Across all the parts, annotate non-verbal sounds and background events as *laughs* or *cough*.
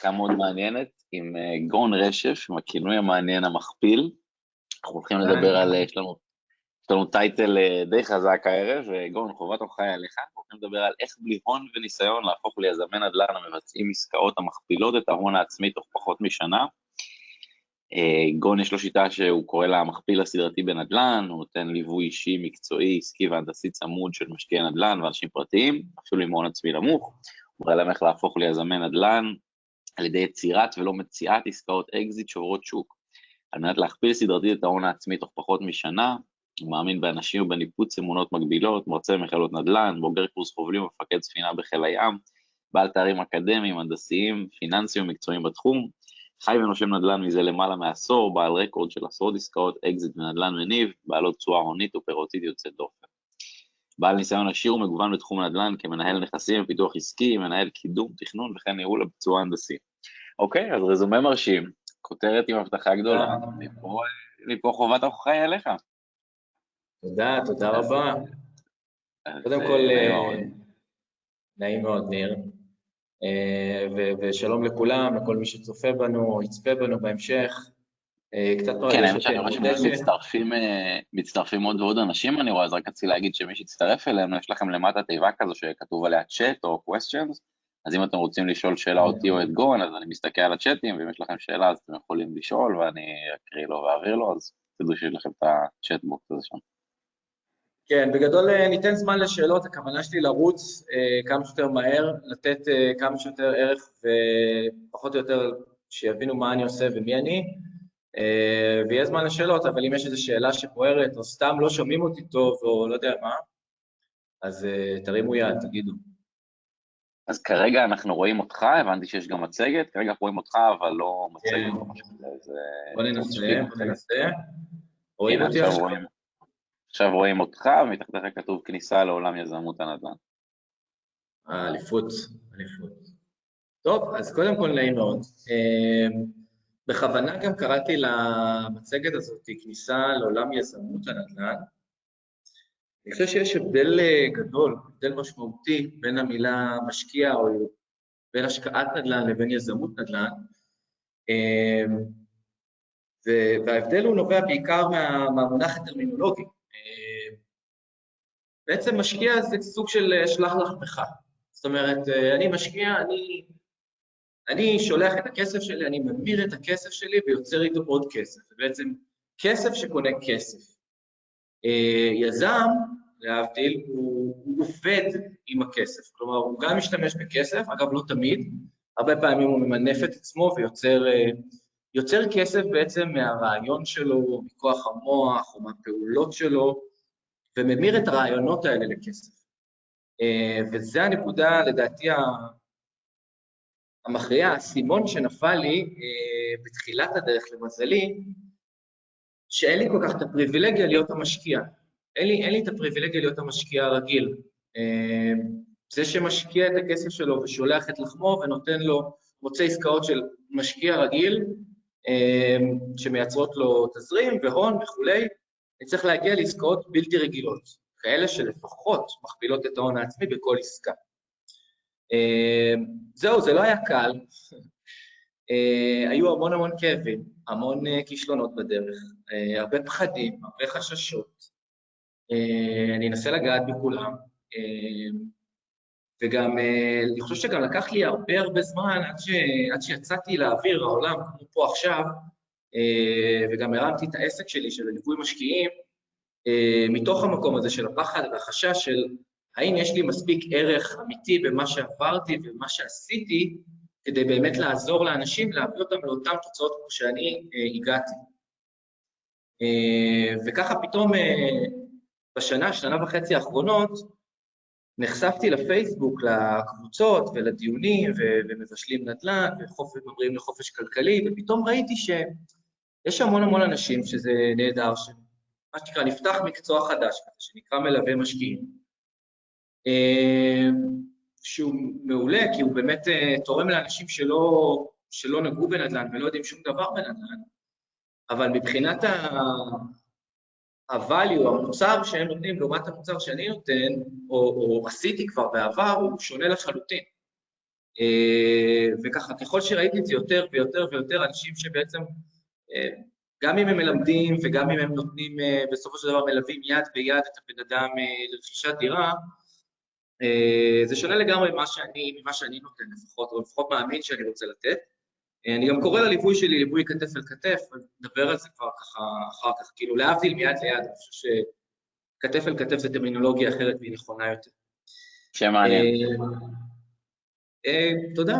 שיחה מאוד מעניינת עם גון רשף, עם הכינוי המעניין המכפיל. אנחנו הולכים לדבר על, יש לנו, יש לנו title די חזק הערב, גון, חובת הוכחה עליך, אנחנו הולכים לדבר על איך בלי הון וניסיון להפוך ליזמי נדל"ן המבצעים עסקאות המכפילות את ההון העצמי תוך פחות משנה. גון יש לו שיטה שהוא קורא לה המכפיל הסדרתי בנדל"ן, הוא נותן ליווי אישי, מקצועי, עסקי והנדסי צמוד של משקיעי נדל"ן ואנשים פרטיים, אפילו עם הון עצמי נמוך, הוא מראה להם איך להפוך ליזמי נדל"ן על ידי יצירת ולא מציאת עסקאות אקזיט שוברות שוק. על מנת להכפיל סדרתית את ההון העצמי תוך פחות משנה, הוא מאמין באנשים ובניפוץ אמונות מגבילות, מרצה במכללות נדל"ן, בוגר קורס חובלים ומפקד ספינה בחיל הים, בעל תארים אקדמיים, הנדסיים, פיננסיים ומקצועיים בתחום, חי ונושם נדל"ן מזה למעלה מעשור, בעל רקורד של עשרות עסקאות אקזיט ונדל"ן מניב, בעלות תשואה הונית ופירותית יוצאת דופן. בעל ניסיון עשיר ומגוון בתחום הנדל"ן כמנהל נכסים ופיתוח עסקי, מנהל קידום, תכנון וכן ניהול הביצוע ההנדסי. אוקיי, אז רזומה מרשים, כותרת עם הבטחה גדולה, מפה חובת ההוכחה היא עליך. תודה, תודה רבה. קודם כל, נעים מאוד, ניר. ושלום לכולם, לכל מי שצופה בנו, יצפה בנו בהמשך. קצת מרגש כן, האמת שאני רואה שמצטרפים מצטרפים עוד ועוד אנשים, אני רואה, אז רק רציתי להגיד שמי שיצטרף אלינו, יש לכם למטה תיבה כזו שכתוב עליה צ'אט או questions, אז אם אתם רוצים לשאול שאלה אותי או את גון, אז אני מסתכל על הצ'אטים, ואם יש לכם שאלה אז אתם יכולים לשאול, ואני אקריא לו ואעביר לו, אז תדעו שיש לכם את הצ'אט box הזה שם. כן, בגדול ניתן זמן לשאלות, הכוונה שלי לרוץ אה, כמה שיותר מהר, לתת אה, כמה שיותר ערך ופחות או יותר שיבינו מה אני עושה ומי אני. אה, ויהיה זמן לשאלות, אבל אם יש איזו שאלה שבוערת, או סתם לא שומעים אותי טוב, או לא יודע מה, אז אה, תרימו יד, תגידו. אז כרגע אנחנו רואים אותך, הבנתי שיש גם מצגת, כרגע אנחנו רואים אותך, אבל לא מצגת כן. בוא ננסה, בוא ננסה. רואים אותי עכשיו? עכשיו רואים אותך, ומתחתיך כתוב כניסה לעולם יזמות הנדל"ן. אה, אליפות, אליפות. טוב, אז קודם כל נעים מאוד. בכוונה גם קראתי למצגת הזאת כניסה לעולם יזמות הנדל"ן. אני חושב שיש הבדל אה, גדול, הבדל משמעותי בין המילה משקיע או בין השקעת נדל"ן לבין יזמות נדל"ן, אמ, וההבדל הוא נובע בעיקר מה, מהמונח הטרמינולוגי. אמ, בעצם משקיע זה סוג של אה, שלח לחמך. זאת אומרת, אה, אני משקיע, אני אני שולח את הכסף שלי, אני ממיר את הכסף שלי ויוצר איתו עוד כסף. זה בעצם כסף שקונה כסף. אה, יזם, להבדיל, הוא, הוא עובד עם הכסף. כלומר, הוא גם משתמש בכסף, אגב, לא תמיד, הרבה פעמים הוא ממנף את עצמו ויוצר אה, יוצר כסף בעצם מהרעיון שלו, מכוח המוח או מהפעולות שלו, וממיר את הרעיונות האלה לכסף. אה, וזו הנקודה, לדעתי, המכריע, האסימון שנפל לי אה, בתחילת הדרך, למזלי, שאין לי כל כך את הפריבילגיה להיות המשקיע. אין לי, אין לי את הפריבילגיה להיות המשקיע הרגיל. אה, זה שמשקיע את הכסף שלו ושולח את לחמו ונותן לו, מוצא עסקאות של משקיע רגיל, אה, שמייצרות לו תזרים והון וכולי, אני צריך להגיע לעסקאות בלתי רגילות, כאלה שלפחות מכפילות את ההון העצמי בכל עסקה. אמ, זהו, זה לא היה קל. אה, היו המון המון כאבים, המון אה, כישלונות בדרך, אה, הרבה פחדים, הרבה חששות. אני אנסה לגעת בכולם. וגם, אני חושב שגם לקח לי הרבה הרבה זמן עד, ש... עד שיצאתי לאוויר העולם, כמו פה עכשיו, וגם הרמתי את העסק שלי של ליווי משקיעים, מתוך המקום הזה של הפחד והחשש של האם יש לי מספיק ערך אמיתי במה שעברתי ובמה שעשיתי, כדי באמת לעזור לאנשים, להביא אותם לאותן תוצאות כמו שאני אה, הגעתי. אה, וככה פתאום אה, בשנה, שנה וחצי האחרונות, נחשפתי לפייסבוק, לקבוצות ולדיונים, ומבשלים נדל"ן, וממריאים לחופש כלכלי, ופתאום ראיתי שיש המון המון אנשים שזה נהדר, שמה שנקרא, נפתח מקצוע חדש, שנקרא מלווה משקיעים. אמ, שהוא מעולה, כי הוא באמת אה, תורם לאנשים שלא, שלא נגעו בנדל"ן ולא יודעים שום דבר בנדל"ן, אבל מבחינת ה-value, המוצר שהם נותנים לעומת המוצר שאני נותן, או, או עשיתי כבר בעבר, הוא שונה לחלוטין. וככה, ככל שראיתי את זה יותר ויותר ויותר אנשים שבעצם, גם אם הם מלמדים וגם אם הם נותנים, בסופו של דבר מלווים יד ביד את הבן אדם לרכישת דירה, זה שונה לגמרי ממה שאני, ממה שאני נותן לפחות, או לפחות מאמין שאני רוצה לתת. אני גם קורא לליווי שלי ליווי כתף אל כתף, נדבר על זה כבר ככה אחר כך, כאילו להבדיל מיד ליד, אני חושב שכתף אל כתף זה טרמינולוגיה אחרת והיא נכונה יותר. שם מעניין. אה, אה, תודה.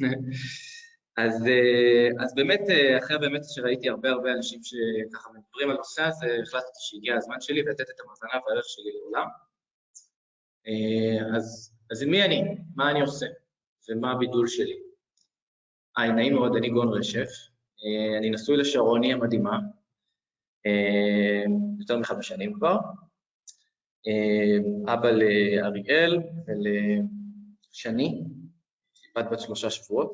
*laughs* אז, אה, אז באמת, אחרי באמת שראיתי הרבה הרבה אנשים שככה מדברים על הנושא הזה, החלטתי שהגיע הזמן שלי לתת את המאזנה והערך שלי לעולם. אז, אז עם מי אני? מה אני עושה? ומה הבידול שלי? היי, נעים מאוד, אני גון רשף. אה, אני נשוי לשרוני המדהימה, אה, יותר מחמש שנים כבר. אה, אבא לאריאל ולשני, בת בת שלושה שבועות,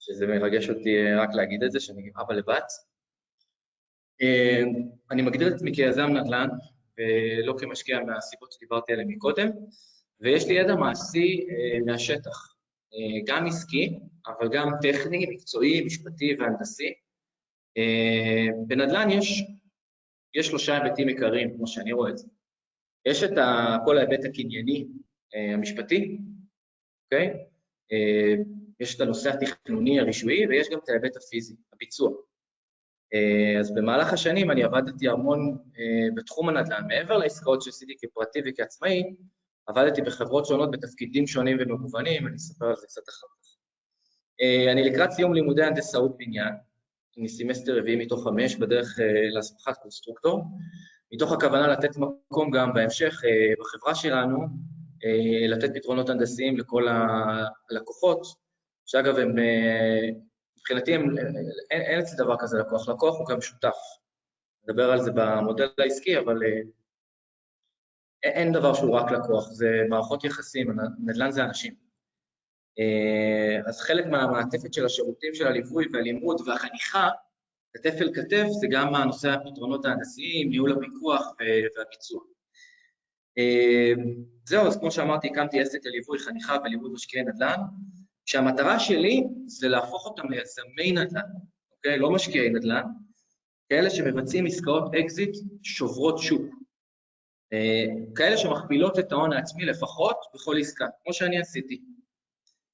שזה מרגש אותי רק להגיד את זה, שאני אבא לבת. אני מגדיר את עצמי כיזם נדל"ן, ולא כמשקיע מהסיבות שדיברתי עליהן מקודם, ויש לי ידע מעשי מהשטח. אה, גם עסקי, אבל גם טכני, מקצועי, משפטי והנדסי. אה, בנדל"ן יש, יש שלושה היבטים עיקריים, כמו שאני רואה את זה. יש את כל ההיבט הקנייני אה, המשפטי, אוקיי? יש את הנושא התכנוני הרישויי, ויש גם את ההיבט הפיזי, הביצוע. אז במהלך השנים אני עבדתי המון בתחום הנדל"ן, מעבר לעסקאות שעשיתי כפרטי וכעצמאי, עבדתי בחברות שונות בתפקידים שונים ומגוונים, אני אספר על זה קצת אחר כך. אה, אני לקראת סיום לימודי הנדסאות בניין, אני סמסטר רביעי מתוך חמש בדרך אה, להסמכת קונסטרוקטור, מתוך הכוונה לתת מקום גם בהמשך אה, בחברה שלנו, לתת פתרונות הנדסיים לכל הלקוחות, שאגב, הם, מבחינתי הם, אין, אין אצלי דבר כזה לקוח, לקוח הוא גם שותף. נדבר על זה במודל העסקי, אבל אין דבר שהוא רק לקוח, זה מערכות יחסים, נדל"ן זה אנשים. אה, אז חלק מהמעטפת של השירותים של הליווי והלימוד והחניכה, כתף אל כתף, זה גם הנושא הפתרונות ההנדסיים, ניהול הפיקוח והביצוע. אה, זהו, אז כמו שאמרתי, הקמתי עסק לליווי חניכה ולימוד משקיעי נדל"ן, שהמטרה שלי זה להפוך אותם ליזמי נדל"ן, אוקיי? לא משקיעי נדל"ן, כאלה שמבצעים עסקאות אקזיט שוברות שוק. אה, כאלה שמכפילות את ההון העצמי לפחות בכל עסקה, כמו שאני עשיתי.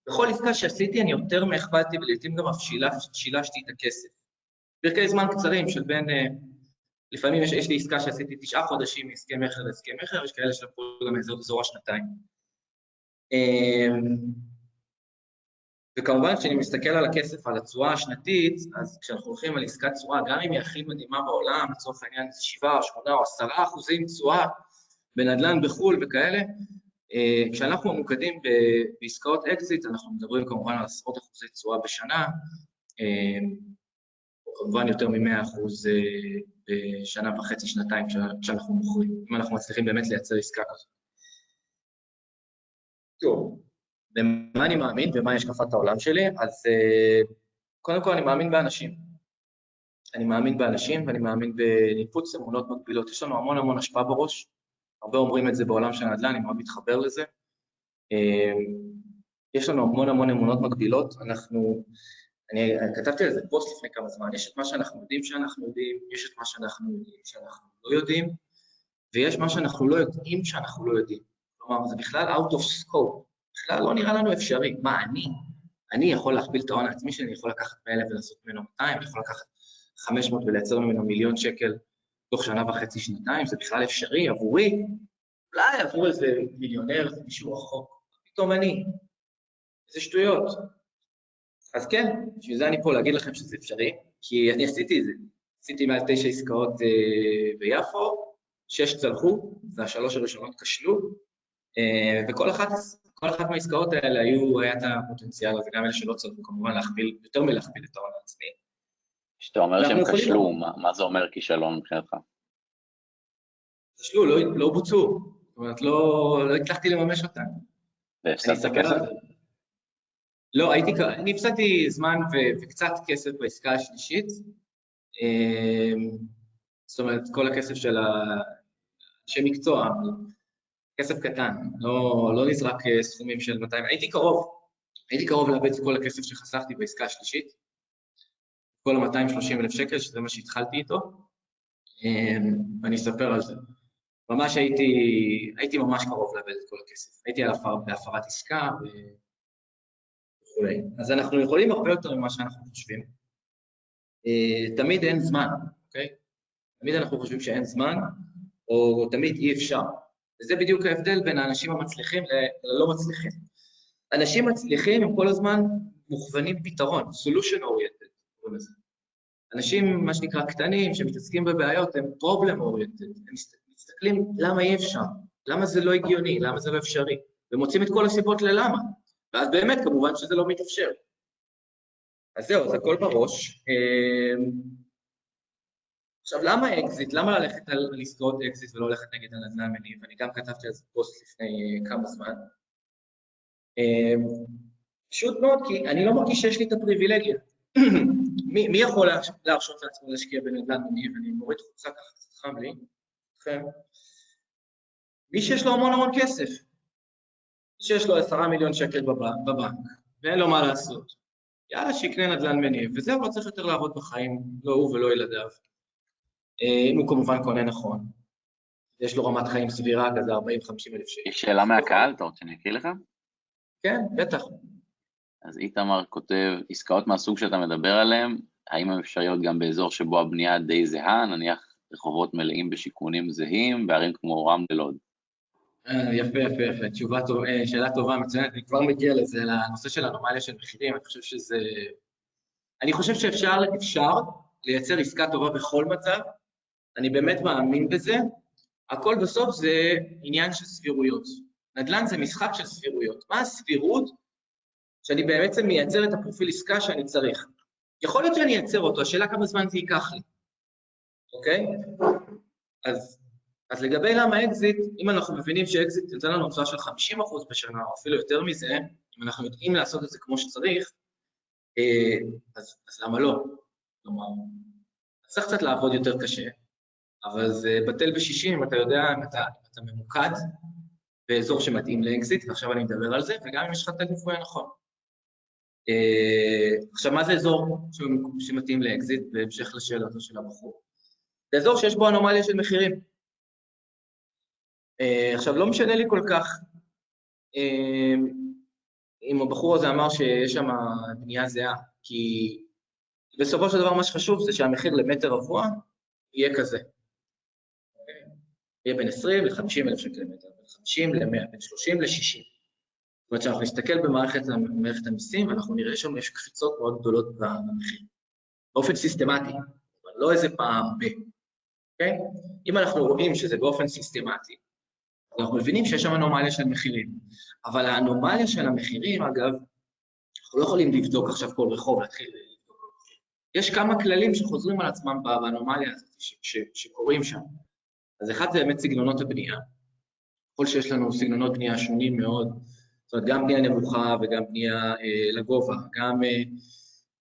בכל עסקה שעשיתי אני יותר מהכפלתי ולעיתים גם אף שילשתי את הכסף. פרקי זמן קצרים של בין, אה, לפעמים יש, יש לי עסקה שעשיתי תשעה חודשים מהסכם מכר להסכם מכר, יש כאלה שלקחו גם אזור השנתיים. וכמובן כשאני מסתכל על הכסף, על התשואה השנתית, אז כשאנחנו הולכים על עסקת תשואה, גם אם היא הכי מדהימה בעולם, לצורך העניין זה 7, 8 או 10 אחוזים תשואה, בנדל"ן בחו"ל וכאלה, אה, כשאנחנו ממוקדים בעסקאות אקזיט, אנחנו מדברים כמובן על עשרות אחוזי תשואה בשנה, אה, או כמובן יותר מ-100 אחוז אה, בשנה וחצי, שנתיים כשאנחנו מוכרים, אם אנחנו מצליחים באמת לייצר עסקה כזאת. טוב, במה אני מאמין ומה השקפת העולם שלי? אז קודם כל אני מאמין באנשים. אני מאמין באנשים ואני מאמין בניפוץ אמונות מקבילות. יש לנו המון המון השפעה בראש, הרבה אומרים את זה בעולם של הנדל"ן, אני מאוד מתחבר לזה. אמ, יש לנו המון המון אמונות מקבילות, אנחנו, אני כתבתי על זה פוסט לפני כמה זמן, יש את מה שאנחנו יודעים שאנחנו יודעים, יש את מה שאנחנו יודעים שאנחנו לא יודעים, ויש מה שאנחנו לא יודעים שאנחנו לא יודעים. כלומר, זה בכלל out of scope, בכלל לא נראה לנו אפשרי. מה, אני? אני יכול להכפיל את ההון העצמי שלי, אני יכול לקחת 100,000 ולעשות ממנו 200, אני יכול לקחת 500 ולייצר ממנו מיליון שקל תוך שנה וחצי, שנתיים, זה בכלל אפשרי עבורי, אולי עבור איזה מיליונר, זה מישהו רחוק, פתאום אני, איזה שטויות. אז כן, בשביל זה אני פה להגיד לכם שזה אפשרי, כי אני עשיתי את זה. עשיתי מעל תשע עסקאות אה, ביפו, שש צלחו, והשלוש הראשונות כשלו, אה, וכל אחת, כל אחת מהעסקאות האלה היו, היה את הפוטנציאל הזה, גם אלה שלא צלחו כמובן להכפיל, יותר מלהכפיל את ההון העצמי. כשאתה אומר שהם כשלו, מה, מה זה אומר כישלון מבחינתך? כשלו, לא, לא בוצעו. זאת אומרת, לא, לא הצלחתי לממש אותם. והפסדת כסף? לא, הייתי, אני הפסדתי זמן ו, וקצת כסף בעסקה השלישית. אמ, זאת אומרת, כל הכסף של אנשי מקצוע, כסף קטן, לא, לא נזרק סכומים של 200, הייתי קרוב, הייתי קרוב לאבד את כל הכסף שחסכתי בעסקה השלישית, כל ה-230 אלף שקל, שזה מה שהתחלתי איתו, ואני אספר על זה. ממש הייתי, הייתי ממש קרוב לאבד את כל הכסף. הייתי על הפר, בהפרת עסקה וכולי. אז אנחנו יכולים הרבה יותר ממה שאנחנו חושבים. אה, תמיד אין זמן, אוקיי? תמיד אנחנו חושבים שאין זמן, או תמיד אי אפשר. וזה בדיוק ההבדל בין האנשים המצליחים ללא מצליחים. אנשים מצליחים הם כל הזמן מוכוונים פתרון, solution oriented, קוראים לזה. אנשים, מה שנקרא, קטנים, שמתעסקים בבעיות, הם problem oriented, הם מסתכלים למה אי אפשר, למה זה לא הגיוני, למה זה לא אפשרי, ומוצאים את כל הסיבות ללמה, ואז באמת, כמובן שזה לא מתאפשר. אז זהו, אז הכל בראש. עכשיו, למה אקזיט? למה ללכת על עסקאות אקזיט ולא ללכת נגיד הנדל"ן מניב? אני גם כתבתי על זה פוסט לפני אה, כמה זמן. אמ, פשוט מאוד, כי אני לא מרגיש שיש לי את הפריבילגיה. *clears throat* מי, יכול להרשות לעצמו להשקיע בנדל"ן מניב? אני מוריד חוצה ככה, קצת חם לי. מי שיש לו המון המון כסף, מי שיש לו עשרה מיליון שקל בבנק, ואין לו מה לעשות, יאללה, שיקנה נדל"ן מניב, וזהו, לא צריך יותר לעבוד בחיים, לא הוא ולא ילדיו. אה, אם הוא כמובן קונה נכון. יש לו רמת חיים סבירה, כזה 40-50 אלף שקל. יש שאלה מהקהל, אתה רוצה שאני אקריא לך? כן, בטח. אז איתמר כותב, עסקאות מהסוג שאתה מדבר עליהן, האם הן אפשריות גם באזור שבו הבנייה די זהה, נניח רחובות מלאים בשיכונים זהים, בערים כמו רם ולוד. אה, יפה, יפה, יפה. תשובה טובה, אה, שאלה טובה, מצוינת. אני כבר מגיע לזה, לנושא של אנומליה של מחירים. אני חושב שזה... אני חושב שאפשר אפשר לייצר עסקה טובה בכל מצב. אני באמת מאמין בזה. הכל בסוף זה עניין של סבירויות. נדל"ן זה משחק של סבירויות. מה הסבירות שאני בעצם מייצר את הפרופיל עסקה שאני צריך? יכול להיות שאני אייצר אותו, השאלה כמה זמן זה ייקח לי. אוקיי? אז, אז לגבי למה אקזיט, אם אנחנו מבינים שאקזיט יוצא לנו תשואה של 50% בשנה, או אפילו יותר מזה, אם אנחנו יודעים לעשות את זה כמו שצריך, אה, אז, אז למה לא? כלומר, צריך קצת לעבוד יותר קשה, אבל זה בטל בשישים אם אתה יודע, אם אתה, אתה ממוקד באזור שמתאים לאקזיט, ועכשיו אני מדבר על זה, וגם אם יש לך את הליווי הנכון. אה, עכשיו, מה זה אזור שמתאים לאקזיט, בהמשך לשאלתו של הבחור? זה אזור שיש בו אנומליה של מחירים. אה, עכשיו, לא משנה לי כל כך uh, אם הבחור הזה אמר שיש שם בנייה זהה, כי בסופו של דבר מה שחשוב זה שהמחיר למטר רבוע יהיה כזה. יהיה בין 20 ל-50 אלף שקל למטר, בין 50 ל-100, בין 30 ל-60. זאת אומרת שאנחנו נסתכל במערכת, במערכת המיסים, ואנחנו נראה שם יש קפיצות מאוד גדולות במחיר, באופן סיסטמטי, אבל לא איזה פעם ב... אוקיי? אם אנחנו רואים שזה באופן סיסטמטי, אנחנו מבינים שיש שם אנומליה של מחירים. אבל האנומליה של המחירים, אגב, אנחנו לא יכולים לבדוק עכשיו כל רחוב, להתחיל לבדוק. יש כמה כללים שחוזרים על עצמם באנומליה הזאת, שקורים שם. אז אחד זה באמת סגנונות הבנייה. ככל שיש לנו סגנונות בנייה שונים מאוד, זאת אומרת, גם בנייה נמוכה וגם בנייה אה, לגובה, גם אה,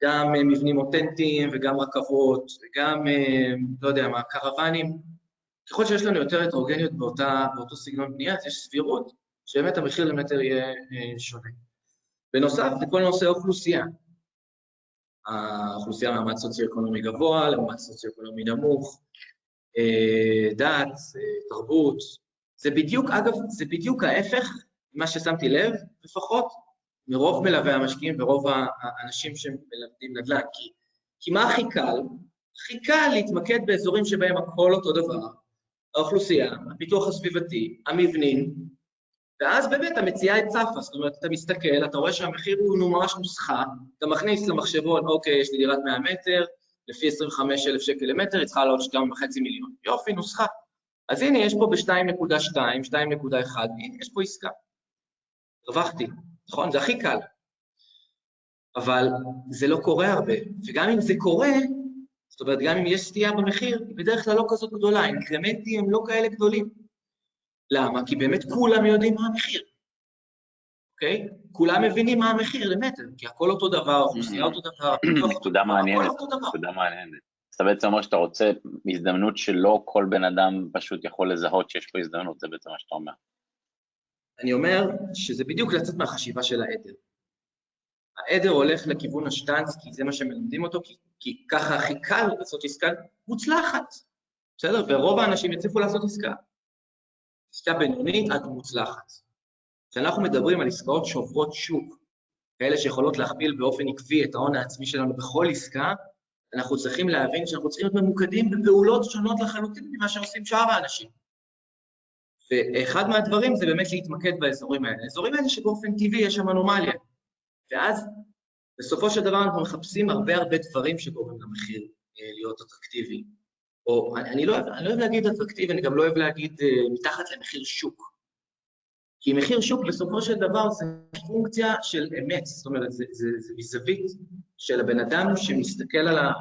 גם אה, מבנים אותנטיים וגם רכבות, וגם, אה, לא יודע מה, קרוונים. ככל שיש לנו יותר הטרוגניות באותה, באותו סגנון בנייה, אז יש סבירות שבאמת המחיר למטר יהיה אה, שונה. בנוסף, זה כל נושא האוכלוסייה. האוכלוסייה מעמד סוציו-אקונומי גבוה, למעמד סוציו-אקונומי נמוך, דת, תרבות. זה בדיוק, אגב, זה בדיוק ההפך ממה ששמתי לב, לפחות, מרוב מלווי המשקיעים ורוב האנשים שמלמדים נדל"ן. כי, כי מה הכי קל? הכי קל להתמקד באזורים שבהם הכל אותו דבר, האוכלוסייה, הפיתוח הסביבתי, המבנים, ואז באמת המציאה צפה, זאת אומרת, אתה מסתכל, אתה רואה שהמחיר הוא ממש נוסחה, אתה מכניס למחשבון, אוקיי, יש לי דירת 100 מטר, לפי 25,000 שקל למטר, היא צריכה לעוד 2.5 מיליון. יופי, נוסחה. אז הנה, יש פה ב-2.2, 2.1, הנה, יש פה עסקה. הרווחתי. נכון? זה הכי קל. אבל זה לא קורה הרבה, וגם אם זה קורה, זאת אומרת, גם אם יש סטייה במחיר, היא בדרך כלל לא כזאת גדולה, האינקרמנטים הם לא כאלה גדולים. למה? כי באמת כולם יודעים מה המחיר, אוקיי? כולם מבינים מה המחיר למטר, כי הכל אותו דבר, האוכלוסייה אותו דבר, *clears throat* נקודה מעניינת, נקודה מעניינת. אתה בעצם אומר שאתה רוצה הזדמנות שלא כל בן אדם פשוט יכול לזהות שיש פה הזדמנות, זה בעצם מה שאתה אומר. אני אומר שזה בדיוק לצאת מהחשיבה של העדר. העדר הולך לכיוון השטאנץ, כי זה מה שמלמדים אותו, כי, כי ככה הכי קל לעשות עסקה מוצלחת, בסדר? ורוב האנשים יצליחו לעשות עסקה. עסקה בינונית עד מוצלחת. כשאנחנו מדברים על עסקאות שוברות שוק, כאלה שיכולות להכפיל באופן עקבי את ההון העצמי שלנו בכל עסקה, אנחנו צריכים להבין שאנחנו צריכים להיות ממוקדים בפעולות שונות לחלוטין ממה שעושים שאר האנשים. ואחד מהדברים זה באמת להתמקד באזורים האלה. האזורים האלה שבאופן טבעי יש שם אנומליה. ואז בסופו של דבר אנחנו מחפשים הרבה הרבה דברים שגורמים למחיר אה, להיות אטרקטיבי. או אני, אני, לא אני לא אוהב להגיד אטרקטיבי, אני גם לא אוהב להגיד uh, מתחת למחיר שוק. כי מחיר שוק בסופו של דבר זה פונקציה של אמת, זאת אומרת, זה, זה, זה מזווית של הבן אדם שמסתכל על ה...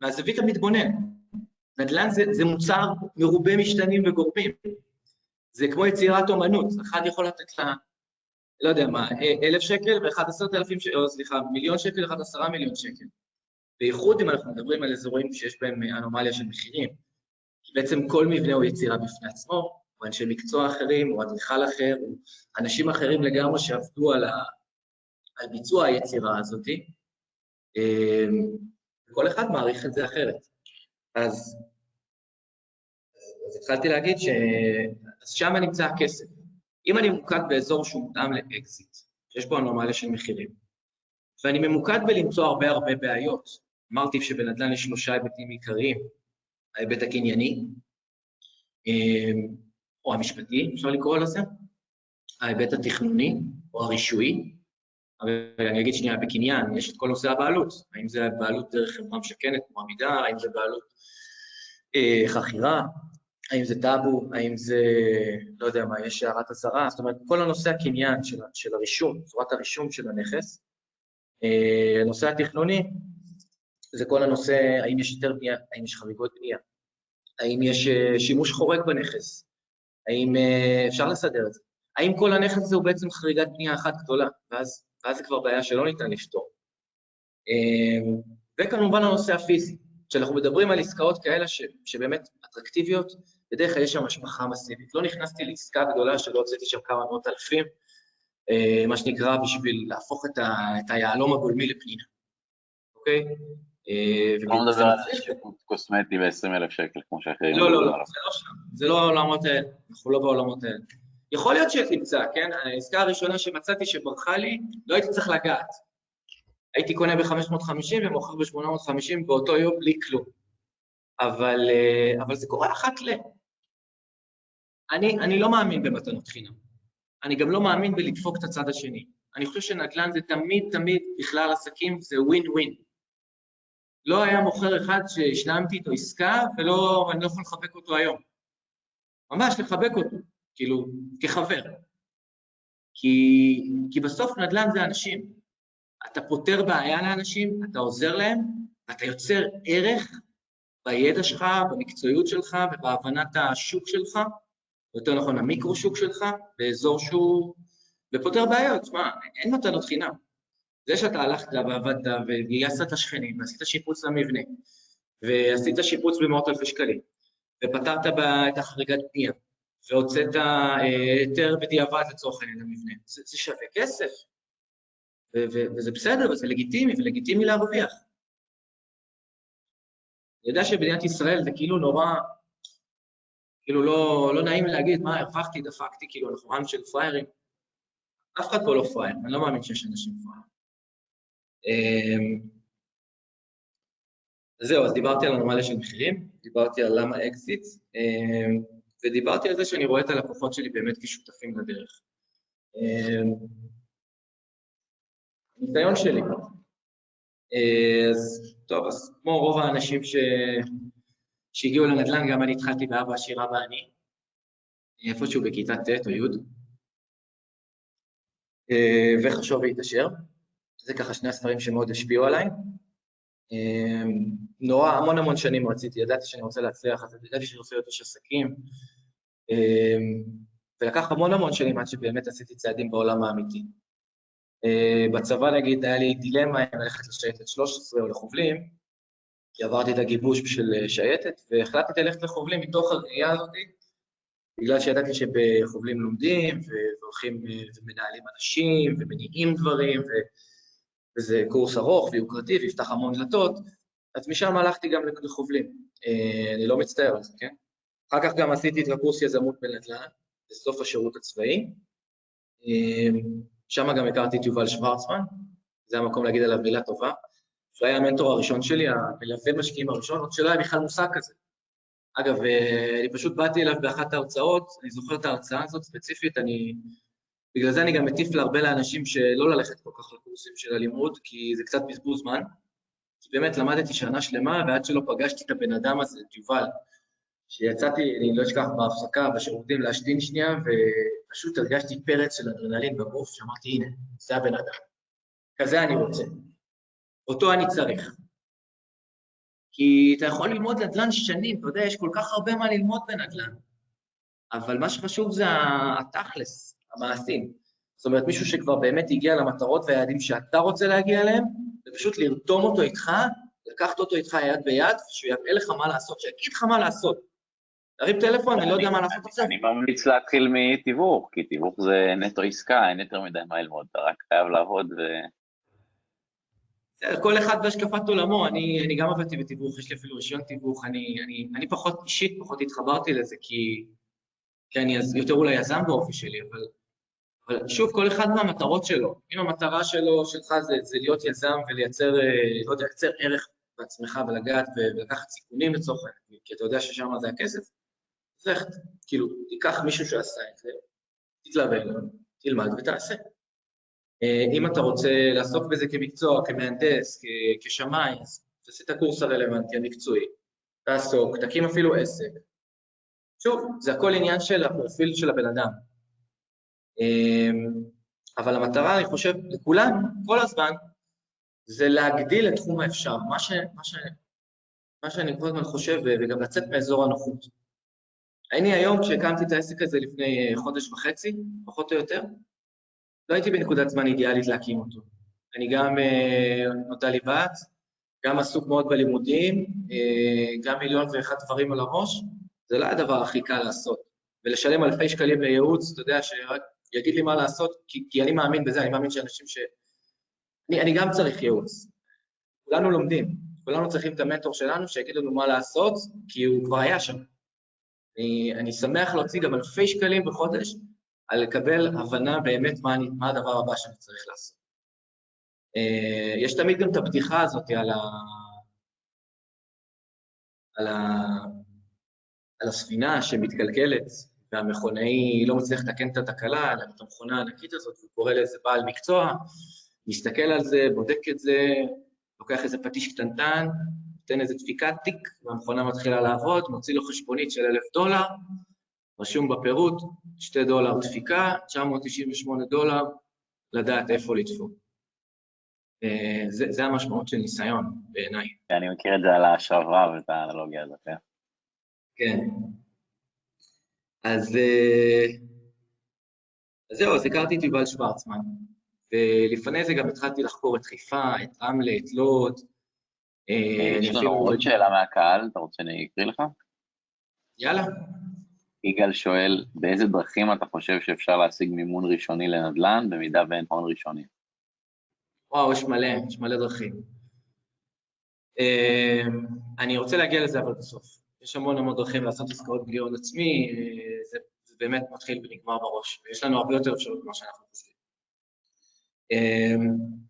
מהזווית המתבונן. נדל"ן זה, זה מוצר מרובה משתנים וגורמים. זה כמו יצירת אומנות, אחד יכול לתת לה, לא יודע מה, אלף שקל ואחד עשרת אלפים שקל, או סליחה, מיליון שקל, אחד עשרה מיליון שקל. בייחוד אם אנחנו מדברים על אזורים שיש בהם אנומליה של מחירים. בעצם כל מבנה הוא יצירה בפני עצמו, או אנשי מקצוע אחרים, או אדריכל אחר, או אנשים אחרים לגמרי שעבדו על, ה... על ביצוע היצירה הזאת, אמ, וכל אחד מעריך את זה אחרת. אז, אז התחלתי להגיד ש... אז שם נמצא הכסף. אם אני ממוקד באזור שהוא מותאם לאקזיט, שיש בו אנומליה של מחירים, ואני ממוקד בלמצוא הרבה הרבה בעיות, אמרתי שבנדל"ן יש שלושה היבטים עיקריים, ההיבט הקנייני, אמ, או המשפטי, אפשר לקרוא לזה, ההיבט התכנוני או הרישויי, אבל אני אגיד שנייה, בקניין יש את כל נושא הבעלות, האם זה בעלות דרך חברה משכנת כמו עמידה, האם זה בעלות אה, חכירה, האם זה טאבו, האם זה, לא יודע מה, יש הערת אזהרה, זאת אומרת, כל הנושא הקניין של, של הרישום, צורת הרישום של הנכס. אה, הנושא התכנוני זה כל הנושא, האם יש היתר בנייה, האם יש חריגות בנייה, האם יש אה, שימוש חורג בנכס, האם אה, אפשר לסדר את זה? האם כל הנכס הזה הוא בעצם חריגת בנייה אחת גדולה, ואז, ואז זה כבר בעיה שלא ניתן לפתור. אה, וכמובן הנושא הפיזי, כשאנחנו מדברים על עסקאות כאלה ש, שבאמת אטרקטיביות, בדרך כלל יש שם השפחה מסיבית. לא נכנסתי לעסקה גדולה שלא הוצאתי שם כמה מאות אלפים, מה שנקרא בשביל להפוך את, ה, את היהלום הגולמי לפנינה, אוקיי? לא מדבר על שיפוט קוסמטי ב-20 אלף שקל, כמו שאחרים לא, לא, לא, זה לא שם, זה לא העולמות האלה, אנחנו לא בעולמות האלה. יכול להיות שתמצא, כן? העסקה הראשונה שמצאתי שברחה לי, לא הייתי צריך לגעת. הייתי קונה ב-550 ומוכר ב-850 באותו יום בלי כלום. אבל, אה, אבל זה קורה אחת ל... אני, אני לא מאמין במתנות חינם. אני גם לא מאמין בלדפוק את הצד השני. אני חושב שנדל"ן זה תמיד תמיד, בכלל עסקים, זה ווין ווין. לא היה מוכר אחד שהשלמתי איתו עסקה ולא, ואני לא יכול לחבק אותו היום. ממש לחבק אותו, כאילו, כחבר. כי, כי בסוף נדל"ן זה אנשים. אתה פותר בעיה לאנשים, אתה עוזר להם, ואתה יוצר ערך בידע שלך, במקצועיות שלך ובהבנת השוק שלך, יותר נכון המיקרו-שוק שלך, באזור שהוא... ופותר בעיות. שמע, אין מתנות חינם. זה שאתה הלכת ועבדת וגייסת את השכנים ועשית שיפוץ למבנה ועשית שיפוץ במאות אלפי שקלים ופתרת את החריגת בנייה והוצאת אה, היתר בדיעבד לצורך העניין למבנה, זה, זה שווה כסף וזה בסדר וזה לגיטימי ולגיטימי להרוויח. אני יודע שבמדינת ישראל זה כאילו נורא, כאילו לא, לא נעים להגיד מה הרווחתי, דפקתי, כאילו אנחנו עם של פראיירים. אף אחד פה לא פראייר, אני לא מאמין שיש אנשים פראיירים. אמ, זהו, אז דיברתי על אנומליה של מחירים, דיברתי על למה אקזיט, אמ, ודיברתי על זה שאני רואה את הלקוחות שלי באמת כשותפים לדרך. אמ, ניסיון שלי. אז טוב, אז כמו רוב האנשים ש... שהגיעו לנדל"ן, גם אני התחלתי באבא עשיר אבא עני, איפשהו בכיתה ט' או י', וחשוב להתעשר. זה ככה שני הספרים שמאוד השפיעו עליי. אמ, נורא, המון המון שנים רציתי, ידעתי שאני רוצה להצליח, אז ידעתי שאני רוצה להיות איש עסקים, אמ, ולקח המון המון שנים עד שבאמת עשיתי צעדים בעולם האמיתי. אה, בצבא נגיד היה לי דילמה אם ללכת לשייטת 13 או לחובלים, כי עברתי את הגיבוש בשביל אה, שייטת, והחלטתי ללכת לחובלים מתוך הראייה הזאת, בגלל שידעתי שבחובלים לומדים, והולכים אה, ומנהלים אנשים, ומניעים דברים, ו... וזה קורס ארוך ויוקרתי ויפתח המון דלתות, אז משם הלכתי גם לחובלים. אה, אני לא מצטער על זה, כן? אחר כך גם עשיתי את הקורס יזמות בנדל"ן, בסוף השירות הצבאי. אה, שם גם הכרתי את יובל שוורצמן, זה המקום להגיד עליו מילה טובה. שהוא היה המנטור הראשון שלי, המלווה משקיעים הראשון, עוד שלא היה בכלל מושג כזה. אגב, אה, אני פשוט באתי אליו באחת ההרצאות, אני זוכר את ההרצאה הזאת ספציפית, אני... בגלל זה אני גם מטיף להרבה לאנשים שלא ללכת כל כך לקורסים של הלימוד, כי זה קצת בזבוז זמן. כי באמת למדתי שנה שלמה, ועד שלא פגשתי את הבן אדם הזה, את יובל, שיצאתי, אני לא אשכח, בהפסקה, בשירותים להשתין שנייה, ופשוט הרגשתי פרץ של אדרנלין בגוף, שאמרתי, הנה, זה הבן אדם. כזה אני רוצה. אותו אני צריך. כי אתה יכול ללמוד נדל"ן שנים, אתה יודע, יש כל כך הרבה מה ללמוד בנדל"ן, אבל מה שחשוב זה התכלס, המעשים. זאת אומרת, מישהו שכבר באמת הגיע למטרות והיעדים שאתה רוצה להגיע אליהם, זה פשוט לרתום אותו איתך, לקחת אותו איתך יד ביד, שהוא יראה לך מה לעשות, שיגיד לך מה לעשות. תרים טלפון, אני לא יודע מה לעשות עכשיו. אני ממליץ להתחיל מתיווך, כי תיווך זה נטו עסקה, אין יותר מדי מה ללמוד, אתה רק חייב לעבוד ו... כל אחד והשקפת עולמו, אני, אני גם עבדתי בתיווך, יש לי אפילו רישיון תיווך, אני, אני, אני פחות, אישית פחות התחברתי לזה, כי, כי אני יותר אולי יזם באופי שלי, אבל, אבל שוב, כל אחד מהמטרות שלו. אם המטרה שלו, שלך, זה, זה להיות יזם ולייצר, אה, לא יודע, לייצר ערך בעצמך ולגעת ולקחת סיכונים לצורך העניין, כי אתה יודע ששם זה הכסף, איך, כאילו, תיקח מישהו שעשה את זה, תתלווה לו, תלמד ותעשה. אה, אם אתה רוצה לעסוק בזה כמקצוע, כמהנדס, כשמאי, אז תעשה את הקורס הרלוונטי, המקצועי, תעסוק, תקים אפילו עסק. שוב, זה הכל עניין של הפרופיל של הבן אדם. אה, אבל המטרה, אני חושב, לכולנו, כל הזמן, זה להגדיל את תחום האפשר. מה, ש, מה, ש, מה שאני כל הזמן חושב, וגם לצאת מאזור הנוחות. אני היום, כשהקמתי את העסק הזה לפני אה, חודש וחצי, פחות או יותר, לא הייתי בנקודת זמן אידיאלית להקים אותו. אני גם אה, נודע לי בת, גם עסוק מאוד בלימודים, אה, גם מיליון ואחד דברים על הראש, זה לא הדבר הכי קל לעשות. ולשלם אלפי שקלים לייעוץ, אתה יודע, שרק יגיד לי מה לעשות, כי, כי אני מאמין בזה, אני מאמין שאנשים ש... אני, אני גם צריך ייעוץ. כולנו לומדים, כולנו צריכים את המנטור שלנו שיגיד לנו מה לעשות, כי הוא כבר היה שם. אני, אני שמח להוציא גם אלפי שקלים בחודש על לקבל הבנה באמת מה, אני, מה הדבר הבא שאני צריך לעשות. Uh, יש תמיד גם את הבדיחה הזאת על, ה... על, ה... על הספינה שמתקלקלת והמכונאי לא מצליח לתקן את התקלה, אלא את המכונה הענקית הזאת, הוא קורא לאיזה בעל מקצוע, מסתכל על זה, בודק את זה, לוקח איזה פטיש קטנטן, נותן איזה דפיקת תיק, והמכונה מתחילה לעבוד, מוציא לו חשבונית של אלף דולר, רשום בפירוט, 2 דולר דפיקה, 998 דולר, לדעת איפה לדפוק. אה, זה, זה המשמעות של ניסיון, בעיניי. אני מכיר את זה על ההשערה ואת האנלוגיה הזאת, כן. אז, אה, אז זהו, אז הכרתי את יובל שוורצמן, ולפני זה גם התחלתי לחקור את חיפה, את רמלה, את לוד. אה, יש לנו עוד שאלה מהקהל, אתה רוצה שאני אקריא לך? יאללה. יגאל שואל, באיזה דרכים אתה חושב שאפשר להשיג מימון ראשוני לנדל"ן, במידה ואין הון ראשוני? וואו, יש מלא, יש מלא דרכים. אמ, אני רוצה להגיע לזה אבל בסוף. יש המון המון דרכים לעשות עסקאות בלי הון עצמי, אה, באמת מתחיל ונגמר בראש, ויש לנו הרבה יותר אפשרות ממה שאנחנו חושבים. אמ,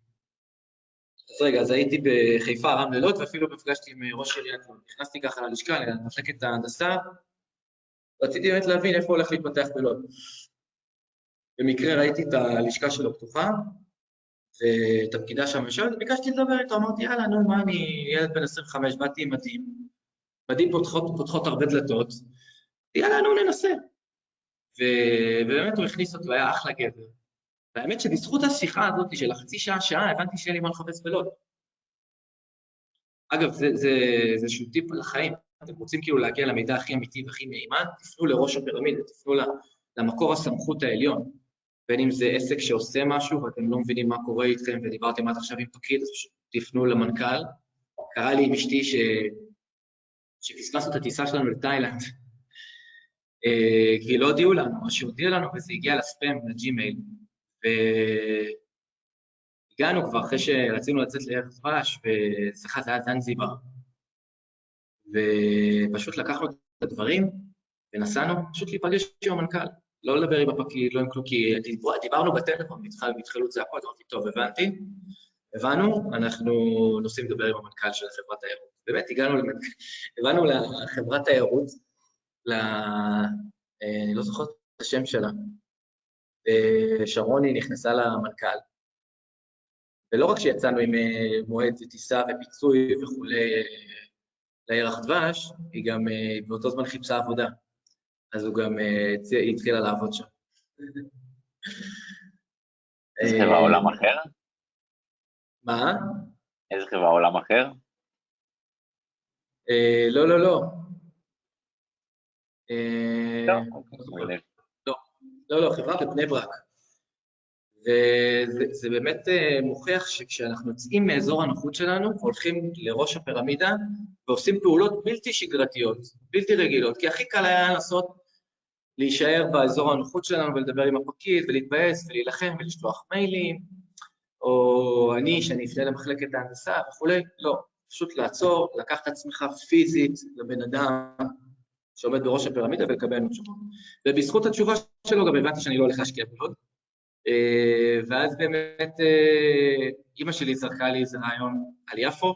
אז רגע, אז הייתי בחיפה, רם לילות, ואפילו נפגשתי עם ראש עיריית לוד. נכנסתי ככה ללשכה, למחלקת ההנדסה, רציתי באמת להבין איפה הולך להתפתח בלוד. במקרה ראיתי את הלשכה שלו פתוחה, ואת הפקידה שם יושבת, ביקשתי לדבר איתו, אמרתי, יאללה, נו, מה אני ילד בן 25, באתי עם מדים, מדים פותחות, פותחות הרבה דלתות, יאללה, נו, ננסה. ובאמת הוא הכניס אותי, הוא היה אחלה גבר. והאמת שבזכות השיחה הזאת של החצי שעה, שעה, הבנתי שאין לי מה לחפש בלוד. אגב, זה, איזשהו טיפ על החיים. אתם רוצים כאילו להגיע למידע הכי אמיתי והכי מהימן, תפנו לראש הפירמידה, תפנו למקור הסמכות העליון. בין אם זה עסק שעושה משהו ואתם לא מבינים מה קורה איתכם ודיברתם עד עכשיו עם פקיד, אז תפנו למנכ"ל. קרה לי עם אשתי ש... שפספסנו את הטיסה שלנו לתאילנד, כי לא הודיעו לנו, או שהודיעו לנו וזה הגיע לספאם, לג'ימייל, והיא הגענו כבר אחרי שרצינו לצאת לערך דבש, וסליחה, זה היה זנזיבר. ופשוט לקחנו את הדברים ונסענו פשוט להיפגש עם המנכ"ל. לא לדבר עם הפקיד, לא עם כלום, כי דיברנו בטלפון, והתחילו צעקות, אמרתי, טוב, הבנתי, הבנו, אנחנו נוסעים לדבר עם המנכ"ל של חברת תיירות. באמת, הגענו, למנכ"ל, הבנו לחברת תיירות, ל... אה, אני לא זוכר את השם שלה, שרוני נכנסה למנכ"ל, ולא רק שיצאנו עם אה, מועד טיסה ופיצוי וכולי אה, לירח דבש, היא גם באותו זמן חיפשה עבודה. אז הוא גם, היא התחילה לעבוד שם. איזה חברה עולם אחר? מה? איזה חברה עולם אחר? לא, לא, לא. לא, לא, לא, חברה בבני ברק. וזה באמת אה, מוכיח שכשאנחנו יוצאים מאזור הנוחות שלנו, הולכים לראש הפירמידה ועושים פעולות בלתי שגרתיות, בלתי רגילות, כי הכי קל היה לנסות להישאר באזור הנוחות שלנו ולדבר עם הפקיד ולהתבאס ולהילחם ולשלוח מיילים, או אני, שאני אפנה למחלקת ההנדסה וכולי, לא, פשוט לעצור, לקח את עצמך פיזית לבן אדם, שעומד בראש הפירמידה ולקבל ממנו תשובות. ובזכות התשובה שלו גם הבנתי שאני לא הולך להשקיע בלוד. אה, ואז באמת אה, אימא שלי זרקה לי איזה רעיון על יפו.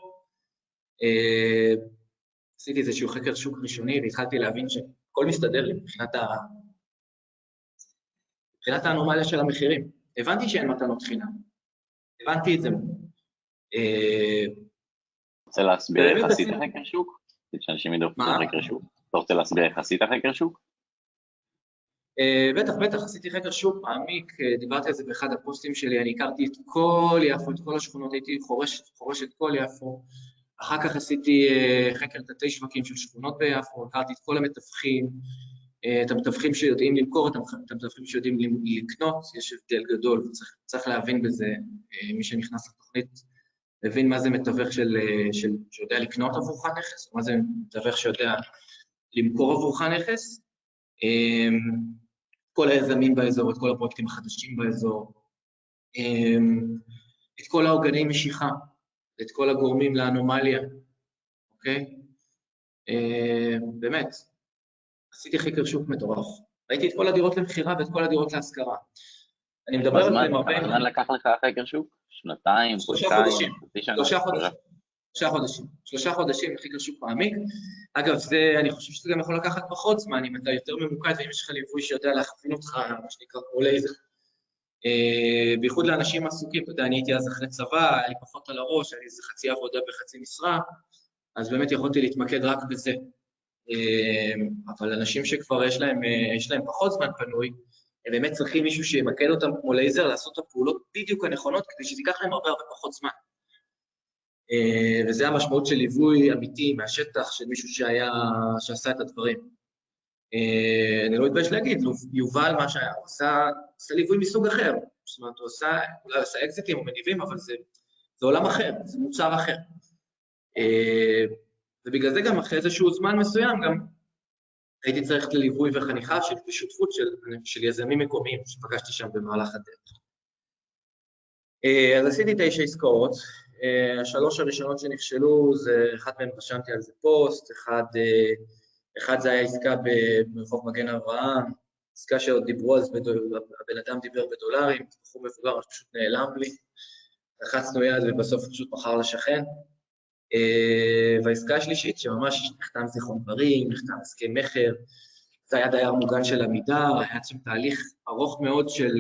אה, עשיתי איזשהו חקר שוק ראשוני והתחלתי להבין שהכל מסתדר לי מבחינת, ה... מבחינת האנומליה של המחירים. הבנתי שאין מתנות חינם. הבנתי את זה. רוצה להסביר איך עשית חקר שוק? שאנשים ידעו חקר שוק. אתה רוצה להסביר איך עשית חקר שוק? אה, בטח, בטח, עשיתי חקר שוק מעמיק, אה, דיברתי על זה באחד הפוסטים שלי, אני הכרתי את כל יפו, את כל השכונות, הייתי חורש, חורש את כל יפו, אחר כך עשיתי אה, חקר תתי שווקים של שכונות ביפו, הכרתי את כל המתווכים, את המתווכים שיודעים למכור, את המתווכים שיודעים לקנות, יש הבדל גדול, וצריך להבין בזה, מי שנכנס לתוכנית מבין מה זה מתווך של, של, שיודע לקנות עבורך נכס, מה זה מתווך שיודע למכור עבורך נכס, אמ, כל היזמים באזור, את כל הפרויקטים החדשים באזור, אמ, את כל העוגני משיכה, את כל הגורמים לאנומליה, אוקיי? אמ, באמת, עשיתי חקר שוק מטורף. ראיתי את כל הדירות למכירה ואת כל הדירות להשכרה. אני מדבר על זה עם הרבה... כמה זמן לקח לך חקר שוק? שנתיים, חודשיים, חצי שנה? שלושה חודשים. שלושה חודשים. שלושה חודשים לחקר שוק מעמיק. אגב, זה, אני חושב שזה גם יכול לקחת פחות זמן, אם אתה יותר ממוקד ואם יש לך ליווי שיודע להכווין אותך, מה שנקרא כמו לייזר. Uh, בייחוד לאנשים עסוקים, אתה יודע, אני הייתי אז אחרי צבא, היה לי פחות על הראש, היה לי איזה חצי עבודה בחצי משרה, אז באמת יכולתי להתמקד רק בזה. Uh, אבל אנשים שכבר יש להם, uh, יש להם פחות זמן פנוי, הם באמת צריכים מישהו שימקד אותם כמו לייזר, לעשות את הפעולות בדיוק הנכונות, כדי שזה ייקח להם הרבה הרבה פחות זמן. אה, וזה המשמעות של ליווי אמיתי מהשטח, של מישהו שהיה, שעשה את הדברים. אה, אני לא מתבייש להגיד, יובל, מה שהיה, הוא עשה, עשה ליווי מסוג אחר. זאת אומרת, הוא עשה, אולי עשה אקזיטים או מניבים, אבל זה, זה עולם אחר, זה מוצר אחר. אה, ובגלל זה גם אחרי איזשהו זמן מסוים, גם הייתי צריך לליווי וחניכה של שותפות של, של יזמים מקומיים שפגשתי שם במהלך הדרך. אז עשיתי תשע עסקאות, השלוש הראשונות שנכשלו, זה, אחת מהן רשמתי על זה פוסט, אחד, אה, אחד זה היה עסקה ברחוב מגן אברהם, עסקה שעוד דיברו אז, הבן אדם דיבר בדולרים, בחור מבוגר פשוט נעלם לי, לחצנו יד ובסוף פשוט מכר לשכן. אה, והעסקה השלישית, שממש נחתם זיכרון דברים, נחתם הסכם מכר, זה היה דייר מוגן של עמידר, היה שם תהליך ארוך מאוד של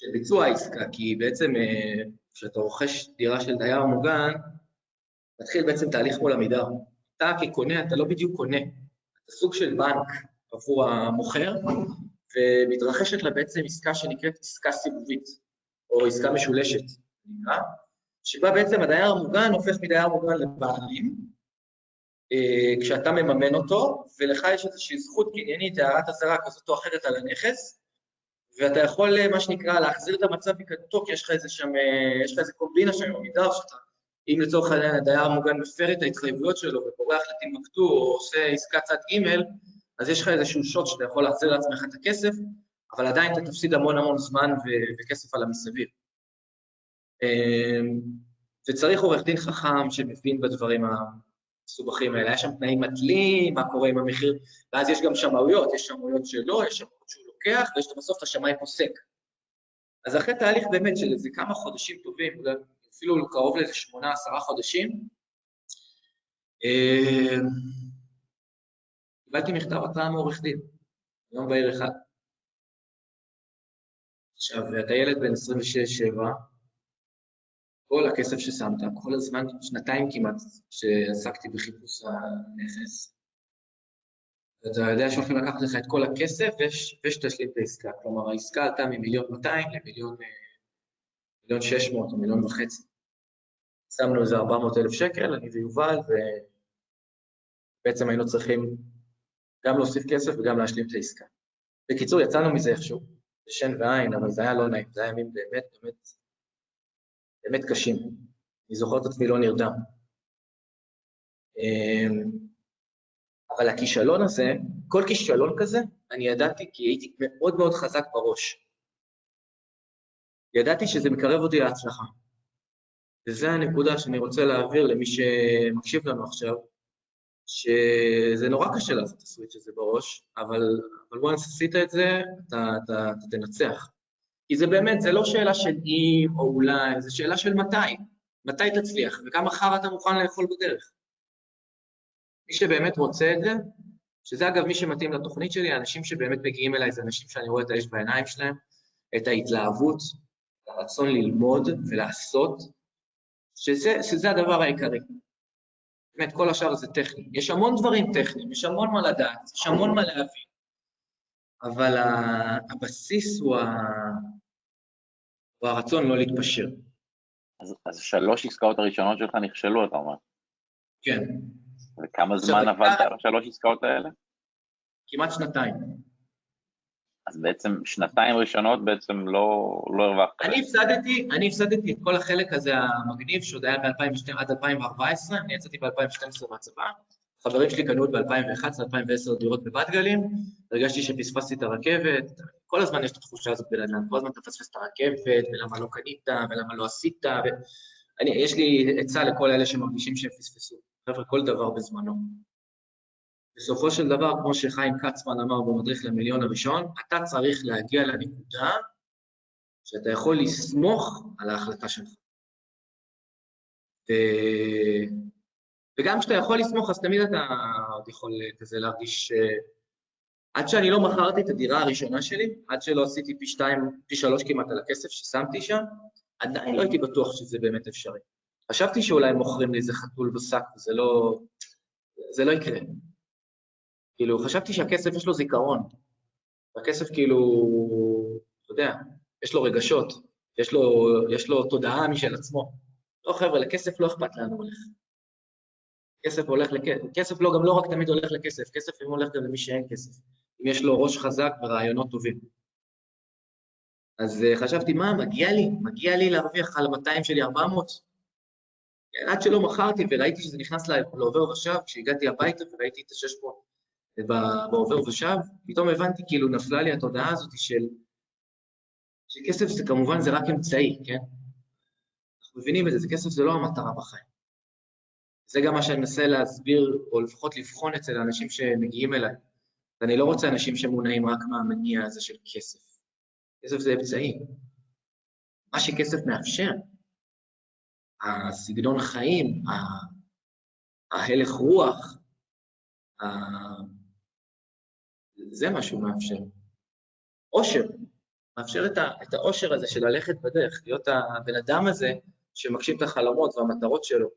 של ביצוע העסקה, כי בעצם אה, כשאתה רוכש דירה של דייר מוגן, מתחיל בעצם תהליך מול עמידר. אתה כקונה, אתה לא בדיוק קונה, אתה סוג של בנק עבור המוכר, ומתרחשת לה בעצם עסקה שנקראת עסקה סיבובית, או עסקה משולשת, נקרא, שבה בעצם הדייר המוגן הופך מדייר מוגן לבעלים, אה, כשאתה מממן אותו, ולך יש איזושהי זכות קניינית, הערת אזהרה כזאת או אחרת על הנכס, ואתה יכול, אה, מה שנקרא, להחזיר את המצב מקדמותו, כי יש לך איזה שם, אה, יש לך איזה קומבינה שם, עמידר שאתה, אם לצורך העניין הדייר המוגן מפר את ההתחייבויות שלו ובורח לטימבקטו או עושה עסקת צד ג', אז יש לך איזשהו שוט שאתה יכול להחזיר לעצמך את הכסף, אבל עדיין אתה תפסיד המון המון זמן וכסף על המסביב. אמ, וצריך עורך דין חכם שמבין בדברים המסובכים האלה. היה שם תנאים מתלים, מה קורה עם המחיר, ואז יש גם שמאויות, יש שמאויות שלו, יש שמאויות שהוא לוקח, ויש בסוף את השמאי פוסק. אז אחרי תהליך באמת של איזה כמה חודשים טובים, אפילו קרוב לאיזה שמונה, עשרה חודשים, אמ, קיבלתי מכתב התראה מעורך דין, יום בהיר אחד. עכשיו, אתה ילד בן 26-7, כל הכסף ששמת, כל הזמן, שנתיים כמעט, שעסקתי בחיפוש הנכס, אתה יודע שהולכים לקחת לך את כל הכסף ושתשלים את העסקה. כלומר, העסקה עלתה ממיליון 200 למיליון מיליון 600 או מיליון וחצי. שמנו איזה 400 אלף שקל, אני ויובל, ובעצם היינו צריכים גם להוסיף כסף וגם להשלים את העסקה. בקיצור, יצאנו מזה איכשהו, בשן ועין, אבל זה היה לא נעים, זה היה ימים באמת, באמת באמת קשים. אני זוכר את עצמי לא נרדם. אבל הכישלון הזה, כל כישלון כזה, אני ידעתי כי הייתי מאוד מאוד חזק בראש. ידעתי שזה מקרב אותי להצלחה. וזו הנקודה שאני רוצה להעביר למי שמקשיב לנו עכשיו, שזה נורא קשה לעשות את הסוויץ' הזה בראש, אבל, אבל once עשית את זה, אתה, אתה, אתה תנצח. כי זה באמת, זה לא שאלה של אם או אולי, זה שאלה של מתי. מתי תצליח, וכמה חרא אתה מוכן לאכול בדרך. מי שבאמת רוצה את זה, שזה אגב מי שמתאים לתוכנית שלי, האנשים שבאמת מגיעים אליי, זה אנשים שאני רואה את האש בעיניים שלהם, את ההתלהבות, הרצון ללמוד ולעשות, שזה, שזה הדבר העיקרי. באמת, כל השאר זה טכני. יש המון דברים טכניים, יש המון מה לדעת, יש המון מה להבין, אבל הבסיס הוא, ה... הוא הרצון לא להתפשר. אז, אז שלוש עסקאות הראשונות שלך נכשלו, אתה אומר. כן. וכמה זמן עבדת על השלוש עסקאות האלה? כמעט שנתיים. אז בעצם שנתיים ראשונות בעצם לא, לא הרווחת. אני הפסדתי, אני הפסדתי את כל החלק הזה המגניב שעוד היה מ-2012 עד 2014, אני יצאתי ב-2012 מהצבא, חברים שלי קנו ב-2011-2010 דירות בבת גלים, הרגשתי שפספסתי את הרכבת, כל הזמן יש את התחושה הזאת בנדל"ן, כל הזמן אתה מפספס את הרכבת, ולמה לא קנית, ולמה לא עשית, ואני, יש לי עצה לכל אלה שמרגישים שהם פספסו. חבר'ה, כל דבר בזמנו. בסופו של דבר, כמו שחיים כצמן אמר במדריך למיליון הראשון, אתה צריך להגיע לנקודה שאתה יכול לסמוך על ההחלטה שלך. ו... וגם כשאתה יכול לסמוך, אז תמיד אתה עוד יכול כזה להרגיש... עד שאני לא מכרתי את הדירה הראשונה שלי, עד שלא עשיתי פי שתיים, פי שלוש כמעט על הכסף ששמתי שם, עדיין לא הייתי בטוח שזה באמת אפשרי. חשבתי שאולי מוכרים לי איזה חתול בשק, וזה לא... זה לא יקרה. כאילו, חשבתי שהכסף יש לו זיכרון. הכסף כאילו, אתה יודע, יש לו רגשות, יש לו, יש לו תודעה משל עצמו. לא, חבר'ה, לכסף לא אכפת לאן הוא הולך. כסף הולך לכסף, כסף לא, גם לא רק תמיד הולך לכסף, כסף לפעמים הולך גם למי שאין כסף, אם יש לו ראש חזק ורעיונות טובים. אז uh, חשבתי, מה, מגיע לי? מגיע לי להרוויח על 200 שלי 400? עד שלא מכרתי וראיתי שזה נכנס לעובר ושב, כשהגעתי הביתה וראיתי את ה-600 בעובר ושב, פתאום הבנתי, כאילו נפלה לי התודעה הזאת של... שכסף זה כמובן זה רק אמצעי, כן? אנחנו מבינים את זה, זה כסף זה לא המטרה בחיים. זה גם מה שאני מנסה להסביר, או לפחות לבחון אצל האנשים שמגיעים אליי. ואני לא רוצה אנשים שמונעים רק מהמניע הזה של כסף. כסף זה אמצעי. מה שכסף מאפשר, הסגנון חיים, ההלך רוח, זה מה שהוא מאפשר. עושר, מאפשר את העושר הזה של ללכת בדרך, להיות הבן אדם הזה שמגשים את החלומות והמטרות שלו.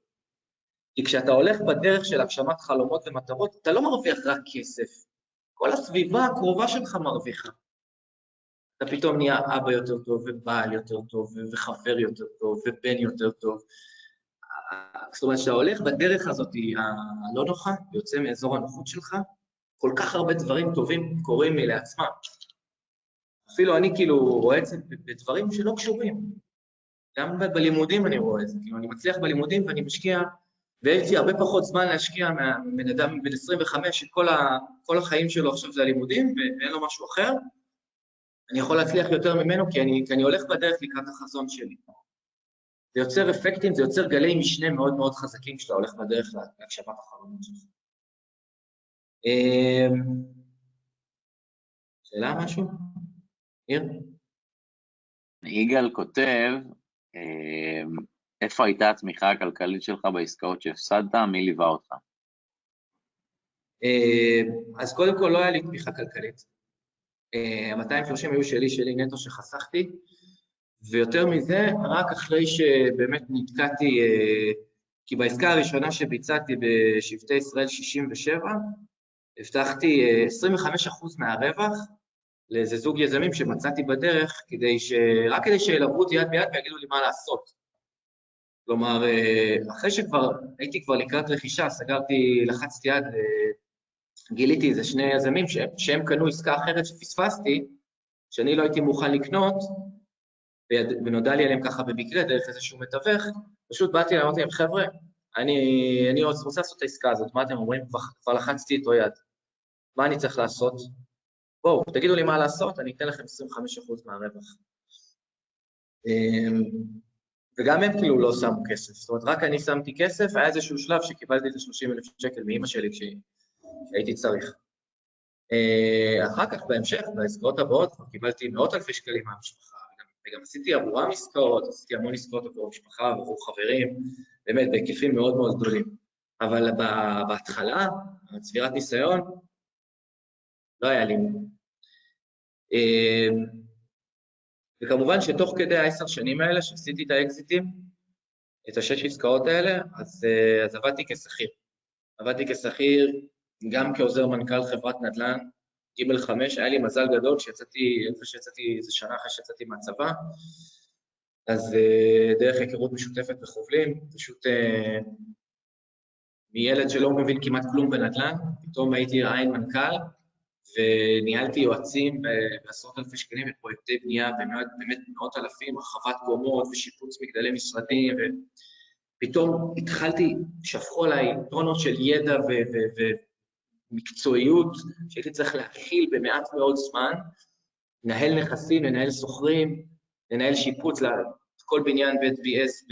כי כשאתה הולך בדרך של הגשמת חלומות ומטרות, אתה לא מרוויח רק כסף. כל הסביבה הקרובה שלך מרוויחה. אתה פתאום נהיה אבא יותר טוב, ובעל יותר טוב, וחבר יותר טוב, ובן יותר טוב. זאת אומרת, כשאתה הולך בדרך הזאת הלא נוחה, יוצא מאזור הנוחות שלך, כל כך הרבה דברים טובים קורים מלעצמם. אפילו אני כאילו רואה את זה בדברים שלא קשורים. גם בלימודים אני רואה את זה, כאילו אני מצליח בלימודים ואני משקיע ויש לי הרבה פחות זמן להשקיע מבן אדם בן 25, שכל ה, החיים שלו עכשיו זה הלימודים ואין לו משהו אחר, אני יכול להצליח יותר ממנו כי אני, כי אני הולך בדרך לקראת החזון שלי. זה יוצר אפקטים, זה יוצר גלי משנה מאוד מאוד חזקים כשאתה הולך בדרך להגשמת החלומות שלך. אמ, שאלה משהו? ניר? יגאל כותב, אמ, איפה הייתה התמיכה הכלכלית שלך בעסקאות שהפסדת? מי ליווה אותך? אמ, אז קודם כל לא היה לי תמיכה כלכלית. ה-230 היו שלי, שלי נטו שחסכתי, ויותר מזה, רק אחרי שבאמת נתקעתי, אה, כי בעסקה הראשונה שביצעתי בשבטי ישראל 67, הבטחתי 25% אה, מהרווח לאיזה זוג יזמים שמצאתי בדרך, כדי ש... רק כדי שילוו אותי יד ביד ויגידו לי מה לעשות. כלומר, אה, אחרי שכבר הייתי כבר לקראת רכישה, סגרתי, לחצתי יד, גיליתי איזה שני יזמים שהם, שהם קנו עסקה אחרת שפספסתי, שאני לא הייתי מוכן לקנות, ונודע לי עליהם ככה במקרה, דרך איזשהו מתווך, פשוט באתי ואמרתי להם, חבר'ה, אני, אני רוצה לעשות את העסקה הזאת, מה אתם אומרים? כבר, כבר לחצתי איתו יד. מה אני צריך לעשות? בואו, תגידו לי מה לעשות, אני אתן לכם 25% מהרווח. אמ, וגם הם כאילו לא שמו כסף, זאת אומרת, רק אני שמתי כסף, היה איזשהו שלב שקיבלתי 30 אלף שקל מאימא שלי כשהייתי צריך. אה, אחר כך, בהמשך, בעסקאות הבאות, קיבלתי מאות אלפי שקלים מהמשפחה, וגם עשיתי עבורם עסקאות, עשיתי המון עסקאות עבור משפחה, עבור חברים, באמת בהיקפים מאוד מאוד גדולים. אבל בהתחלה, צבירת ניסיון, לא היה לי. אמ, וכמובן שתוך כדי העשר שנים האלה, שעשיתי את האקזיטים, את השש עסקאות האלה, אז, אה, אז עבדתי כשכיר. עבדתי כשכיר גם כעוזר מנכ"ל חברת נדל"ן, גימל חמש, היה לי מזל גדול כשיצאתי, איפה שיצאתי, איזה שנה אחרי שיצאתי מהצבא, אז uh, דרך היכרות משותפת בחובלים, פשוט uh, מילד שלא מבין כמעט כלום בנדל"ן, פתאום הייתי עין מנכ"ל, וניהלתי יועצים בעשרות אלפי שקלים בפרויקטי בנייה, באמת מאות אלפים, הרחבת קומות ושיפוץ מגדלי משרדים, ופתאום התחלתי, שפכו עליי טונות של ידע מקצועיות שהייתי צריך להכיל במעט מאוד זמן, לנהל נכסים, לנהל סוחרים, לנהל שיפוץ לכל בניין בית BS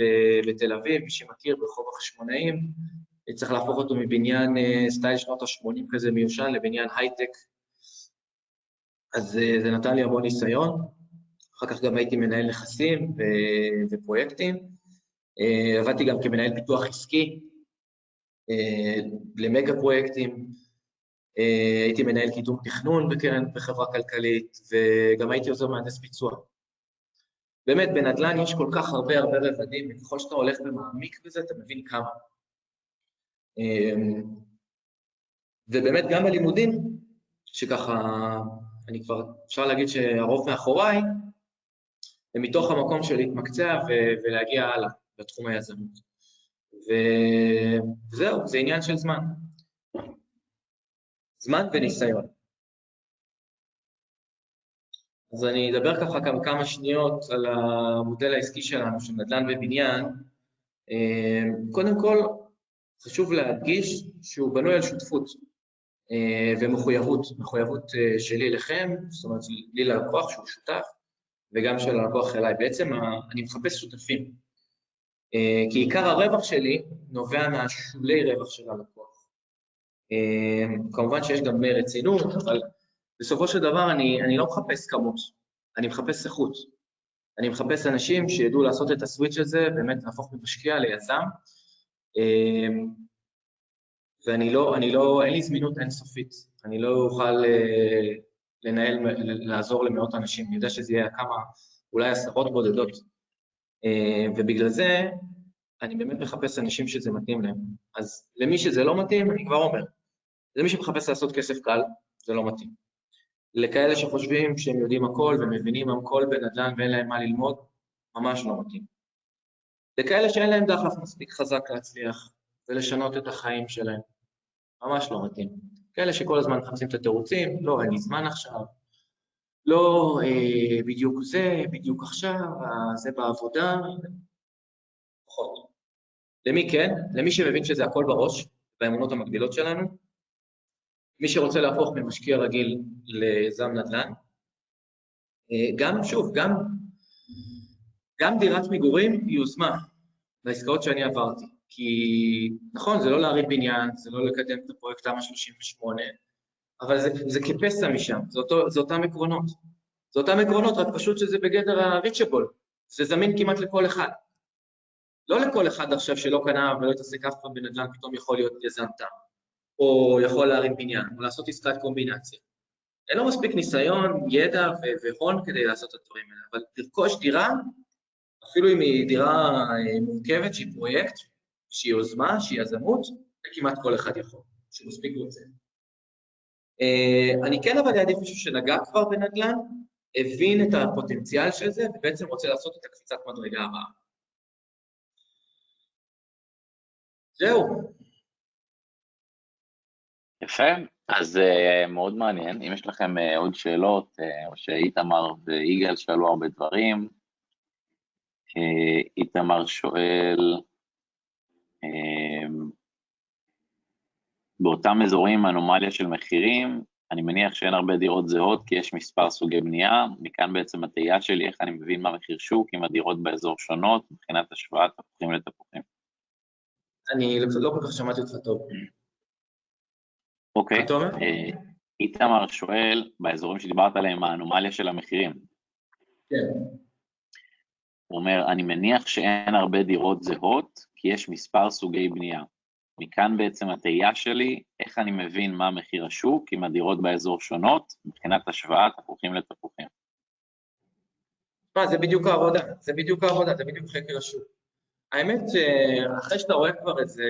בתל אביב, מי שמכיר, ברחוב החשמונאים, צריך להפוך אותו מבניין אה, סטייל שנות ה-80 כזה מיושן לבניין הייטק, אז אה, זה נתן לי המון ניסיון. אחר כך גם הייתי מנהל נכסים ופרויקטים. אה, עבדתי גם כמנהל פיתוח עסקי למגה פרויקטים, הייתי מנהל קידום תכנון בקרן בחברה כלכלית, וגם הייתי עוזר מהנדס ביצוע. באמת, בנדל"ן יש כל כך הרבה הרבה רבדים, וככל שאתה הולך ומעמיק בזה, אתה מבין כמה. אה, ובאמת, גם בלימודים, שככה, אני כבר, אפשר להגיד שהרוב מאחוריי, ומתוך המקום של להתמקצע ולהגיע הלאה בתחום היזמות. וזהו, זה עניין של זמן. זמן וניסיון. אז אני אדבר ככה גם כמה שניות על המודל העסקי שלנו של נדל"ן ובניין. אה, קודם כל, חשוב להדגיש שהוא בנוי על שותפות אה, ומחויבות, מחויבות אה, שלי אליכם, זאת אומרת, לי ללקוח שהוא שותף, וגם של הלקוח אליי. בעצם אני מחפש שותפים, כי עיקר הרווח שלי נובע מהשולי רווח של הלקוח. אמ, כמובן שיש גם רצינות, אבל בסופו של דבר אני, אני לא מחפש כמות, אני מחפש איכות. אני מחפש אנשים שידעו לעשות את הסוויץ' הזה, באמת להפוך ממשקיע ליזם, אמ, ואני לא, אני לא, אין לי זמינות אינסופית, אני לא אוכל אה, לנהל, לעזור למאות אנשים, אני יודע שזה יהיה כמה, אולי עשרות בודדות, אמ, ובגלל זה אני באמת מחפש אנשים שזה מתאים להם. אז למי שזה לא מתאים, אני כבר אומר, זה מי שמחפש לעשות כסף קל, זה לא מתאים. לכאלה שחושבים שהם יודעים הכל ומבינים הכל בנדל"ן ואין להם מה ללמוד, ממש לא מתאים. לכאלה שאין להם דחף מספיק חזק להצליח ולשנות את החיים שלהם, ממש לא מתאים. כאלה שכל הזמן מחפשים את התירוצים, לא, אין לי זמן עכשיו, לא אה, בדיוק זה, בדיוק עכשיו, אה, זה בעבודה, פחות. למי כן? למי שמבין שזה הכל בראש, באמונות המקבילות שלנו, מי שרוצה להפוך ממשקיע רגיל ליזם נדל"ן, אה, גם, שוב, גם, גם דירת מגורים היא יוזמה בעסקאות שאני עברתי. כי נכון, זה לא להרים בניין, זה לא לקדם את הפרויקט תמ"א 38, אבל זה, זה כפסע משם, זה, אותו, זה אותם עקרונות. זה אותם עקרונות, רק פשוט שזה בגדר ה-reachable, זה זמין כמעט לכל אחד. לא לכל אחד עכשיו שלא קנה ולא התעסק אף פעם בנדל"ן, פתאום יכול להיות יזם תם, או יכול להרים בניין, או לעשות עסקת קומבינציה. אין לו מספיק ניסיון, ידע והון כדי לעשות את הדברים האלה, אבל לרכוש דירה, אפילו אם היא דירה אה, מורכבת, שהיא פרויקט, שהיא יוזמה, שהיא יזמות, זה כמעט כל אחד יכול, שמספיק רוצה. אה, אני כן אבל אעדיף מישהו שנגע כבר בנדל"ן, הבין את הפוטנציאל של זה, ובעצם רוצה לעשות את הקפיצת מדרגה הבאה. זהו. יפה, אז uh, מאוד מעניין. אם יש לכם uh, עוד שאלות, uh, או שאיתמר ויגאל שאלו הרבה דברים, איתמר שואל, באותם אזורים אנומליה של מחירים, אני מניח שאין הרבה דירות זהות כי יש מספר סוגי בנייה, מכאן בעצם התהייה שלי, איך אני מבין מה מחיר שוק, אם הדירות באזור שונות, מבחינת השוואת תפוחים לתפוחים. אני לא כל כך שמעתי אותך טוב. אוקיי. אה, איתמר שואל, באזורים שדיברת עליהם, האנומליה של המחירים. כן. הוא אומר, אני מניח שאין הרבה דירות זהות, כי יש מספר סוגי בנייה. מכאן בעצם התהייה שלי, איך אני מבין מה מחיר השוק, אם הדירות באזור שונות, מבחינת השוואת תפוחים לתפוחים. מה, זה בדיוק העבודה, זה בדיוק העבודה, זה בדיוק חקר השוק. האמת שאחרי שאתה רואה כבר איזה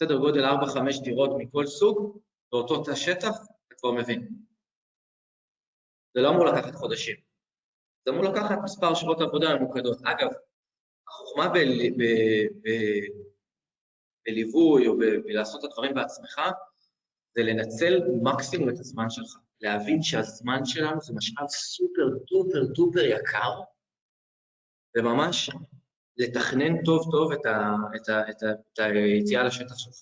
סדר גודל 4-5 דירות מכל סוג, באותו תא שטח, אתה כבר מבין. זה לא אמור לקחת חודשים. זה אמור לקחת מספר שעות עבודה ממוקדות. אגב, החוכמה בליווי או בלעשות את הדברים בעצמך, זה לנצל מקסימום את הזמן שלך. להבין שהזמן שלנו זה משאב סופר דופר דופר יקר, וממש לתכנן טוב טוב את, ה, את, ה, את, ה, את היציאה לשטח שלך.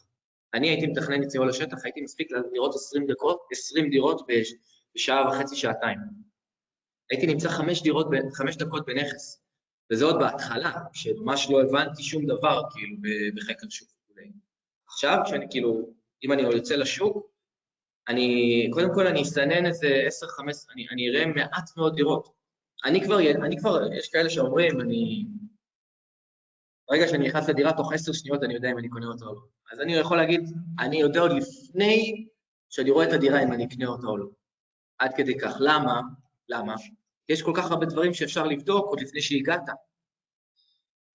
אני הייתי מתכנן יציאה לשטח, הייתי מספיק לראות 20 דקות, 20 דירות בשעה וחצי, שעתיים. הייתי נמצא חמש, דירות, חמש דקות בנכס, וזה עוד בהתחלה, שממש לא הבנתי שום דבר, כאילו, בחקר שוק וכולי. עכשיו, כשאני כאילו, אם אני יוצא לשוק, אני, קודם כל אני אסנן איזה 10-15, אני, אני אראה מעט מאוד דירות. אני כבר, אני כבר, יש כאלה שאומרים, אני ברגע שאני נכנס לדירה, תוך עשר שניות אני יודע אם אני קונה אותה או לא. אז אני יכול להגיד, אני יודע עוד לפני שאני רואה את הדירה אם אני אקנה אותה או לא. עד כדי כך. למה? למה? יש כל כך הרבה דברים שאפשר לבדוק עוד לפני שהגעת.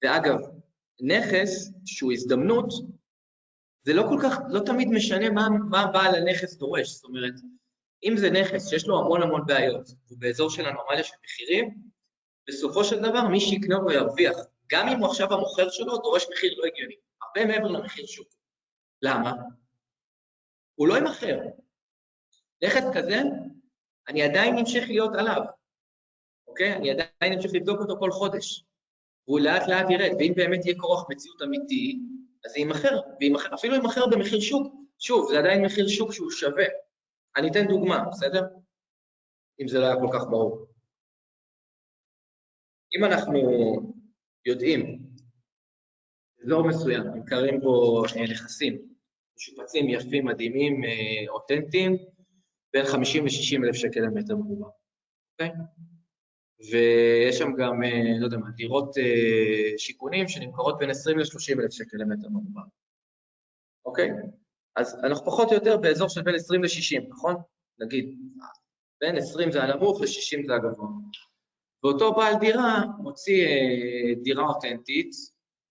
ואגב, נכס שהוא הזדמנות, זה לא כל כך, לא תמיד משנה מה, מה בעל הנכס דורש. זאת אומרת, אם זה נכס שיש לו המון המון בעיות, הוא באזור של אנומליה של מחירים, בסופו של דבר מי שיקנה אותו ירוויח. גם אם הוא עכשיו המוכר שלו דורש מחיר לא הגיוני, הרבה מעבר למחיר שוק. למה? הוא לא ימכר. נכס כזה, אני עדיין אמשיך להיות עליו, אוקיי? אני עדיין אמשיך לבדוק אותו כל חודש. והוא לאט לאט ירד, ואם באמת יהיה כורח מציאות אמיתי, אז זה יימכר, אפילו יימכר במחיר שוק. שוב, זה עדיין מחיר שוק שהוא שווה. אני אתן דוגמה, בסדר? אם זה לא היה כל כך ברור. אם אנחנו יודעים, אזור מסוים, נמכרים בו אה, נכסים משופצים, יפים, מדהימים, אה, אותנטיים, בין 50 ל-60 אלף שקל למטר מרובע, אוקיי? ויש שם גם, אה, לא יודע מה, דירות שיכונים שנמכרות בין 20 ל-30 אלף שקל למטר מרובע, אוקיי? אז אנחנו פחות או יותר באזור של בין 20 ל-60, נכון? נגיד, בין 20 זה הנמוך ל-60 זה הגבוה. ואותו בעל דירה מוציא אה, דירה אותנטית,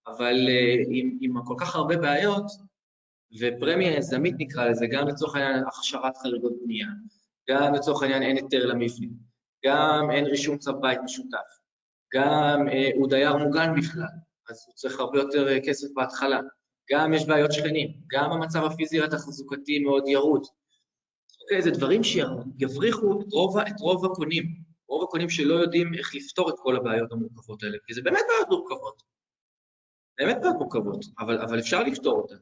אבל אה, עם, עם כל כך הרבה בעיות, ופרמיה יזמית נקרא לזה, גם לצורך העניין הכשרת חריגות בנייה, גם לצורך העניין אין היתר למבנה, גם אין רישום צו בית משותף, גם אה, הוא דייר מוגן בכלל, אז הוא צריך הרבה יותר אה, כסף בהתחלה, גם יש בעיות שכנים, גם המצב הפיזי התחזוקתי מאוד ירוד. אוקיי, זה דברים שיבריחו את רוב, את רוב הקונים. רוב הקונים שלא יודעים איך לפתור את כל הבעיות המורכבות האלה, כי זה באמת בעיות מורכבות. באמת בעיות מורכבות, אבל, אבל אפשר לפתור אותן.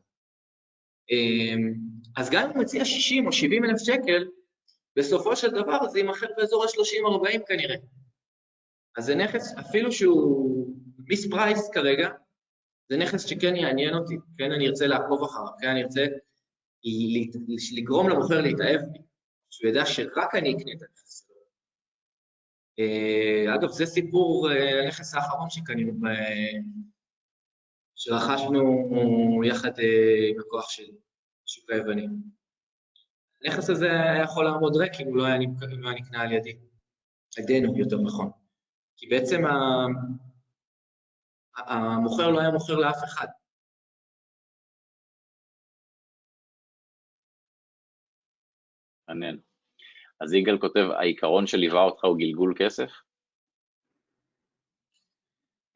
אמ, אז גם אם הוא מציע 60 או 70 אלף שקל, בסופו של דבר זה יימכר באזור ה-30-40 כנראה. אז זה נכס, אפילו שהוא מיס פרייס כרגע, זה נכס שכן יעניין אותי, כן אני ארצה לעקוב אחריו, כן אני ארצה לגרום למוכר להתאהב בי, שהוא ידע שרק אני אקנה את הנכס אגב, זה סיפור אה, הנכס האחרון שקנינו, שרכשנו יחד אה, עם הכוח של שוק היווני. הנכס הזה היה יכול לעמוד ריק אם הוא לא היה לא נקנה על ידי, על ידינו יותר נכון. כי בעצם המוכר לא היה מוכר לאף אחד. מעניין. אז יגאל כותב, העיקרון שליווה אותך הוא גלגול כסף?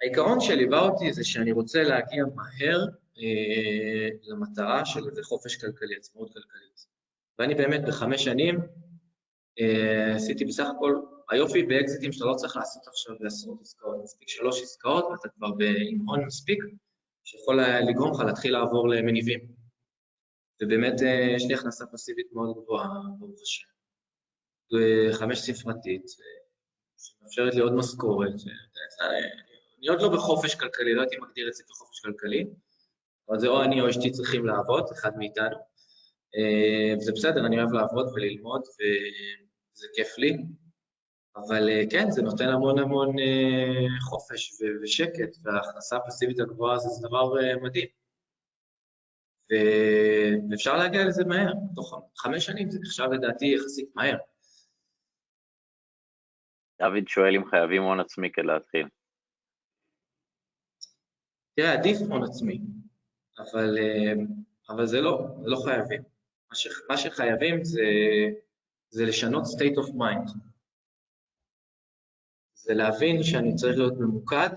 העיקרון שליווה אותי זה שאני רוצה להגיע מהר אה, למטרה של איזה חופש כלכלי, עצמאות כלכלית. ואני באמת בחמש שנים אה, עשיתי בסך הכל, היופי באקזיטים שאתה לא צריך לעשות עכשיו בעשרות עסקאות, מספיק שלוש עסקאות ואתה כבר עם הון מספיק, שיכול לגרום לך להתחיל לעבור למניבים. ובאמת אה, יש לי הכנסה פסיבית מאוד גבוהה, ברוך השם. חמש ספרתית, שמאפשרת לי עוד משכורת. אני עוד לא בחופש כלכלי, לא הייתי מגדיר את זה כחופש כלכלי, אבל זה או אני או אשתי צריכים לעבוד, אחד מאיתנו. אה, וזה בסדר, אני אוהב לעבוד וללמוד, וזה כיף לי, אבל אה, כן, זה נותן המון המון אה, חופש ושקט, וההכנסה הפסיבית הגבוהה זה דבר מדהים. ואפשר להגיע לזה מהר, תוך חמש שנים זה נחשב לדעתי יחסית מהר. דוד שואל אם חייבים הון עצמי כדי להתחיל. תראה, עדיף הון עצמי, אבל, אבל זה לא, זה לא חייבים. מה, ש, מה שחייבים זה, זה לשנות state of mind. זה להבין שאני צריך להיות ממוקד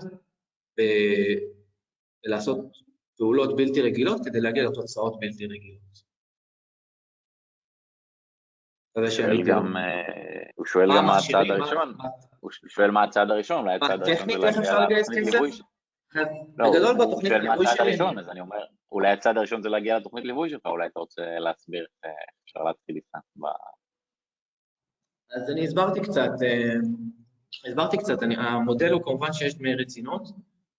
ולעשות פעולות בלתי רגילות כדי להגיע לתוצאות בלתי רגילות. גם, אה, הוא שואל גם מה הצעד הראשון, הוא שואל מה הצעד הראשון, אולי הצעד הראשון זה להגיע לתוכנית ליווי. לא, בגדול בתוכנית ליווי שלי... אז אני אומר, אולי הצעד הראשון זה להגיע לתוכנית ליווי שלך, אולי אתה רוצה להסביר איך אפשר להתחיל איתך. אז אני הסברתי קצת, אה, הסברתי קצת, המודל הוא כמובן שיש דמי רצינות,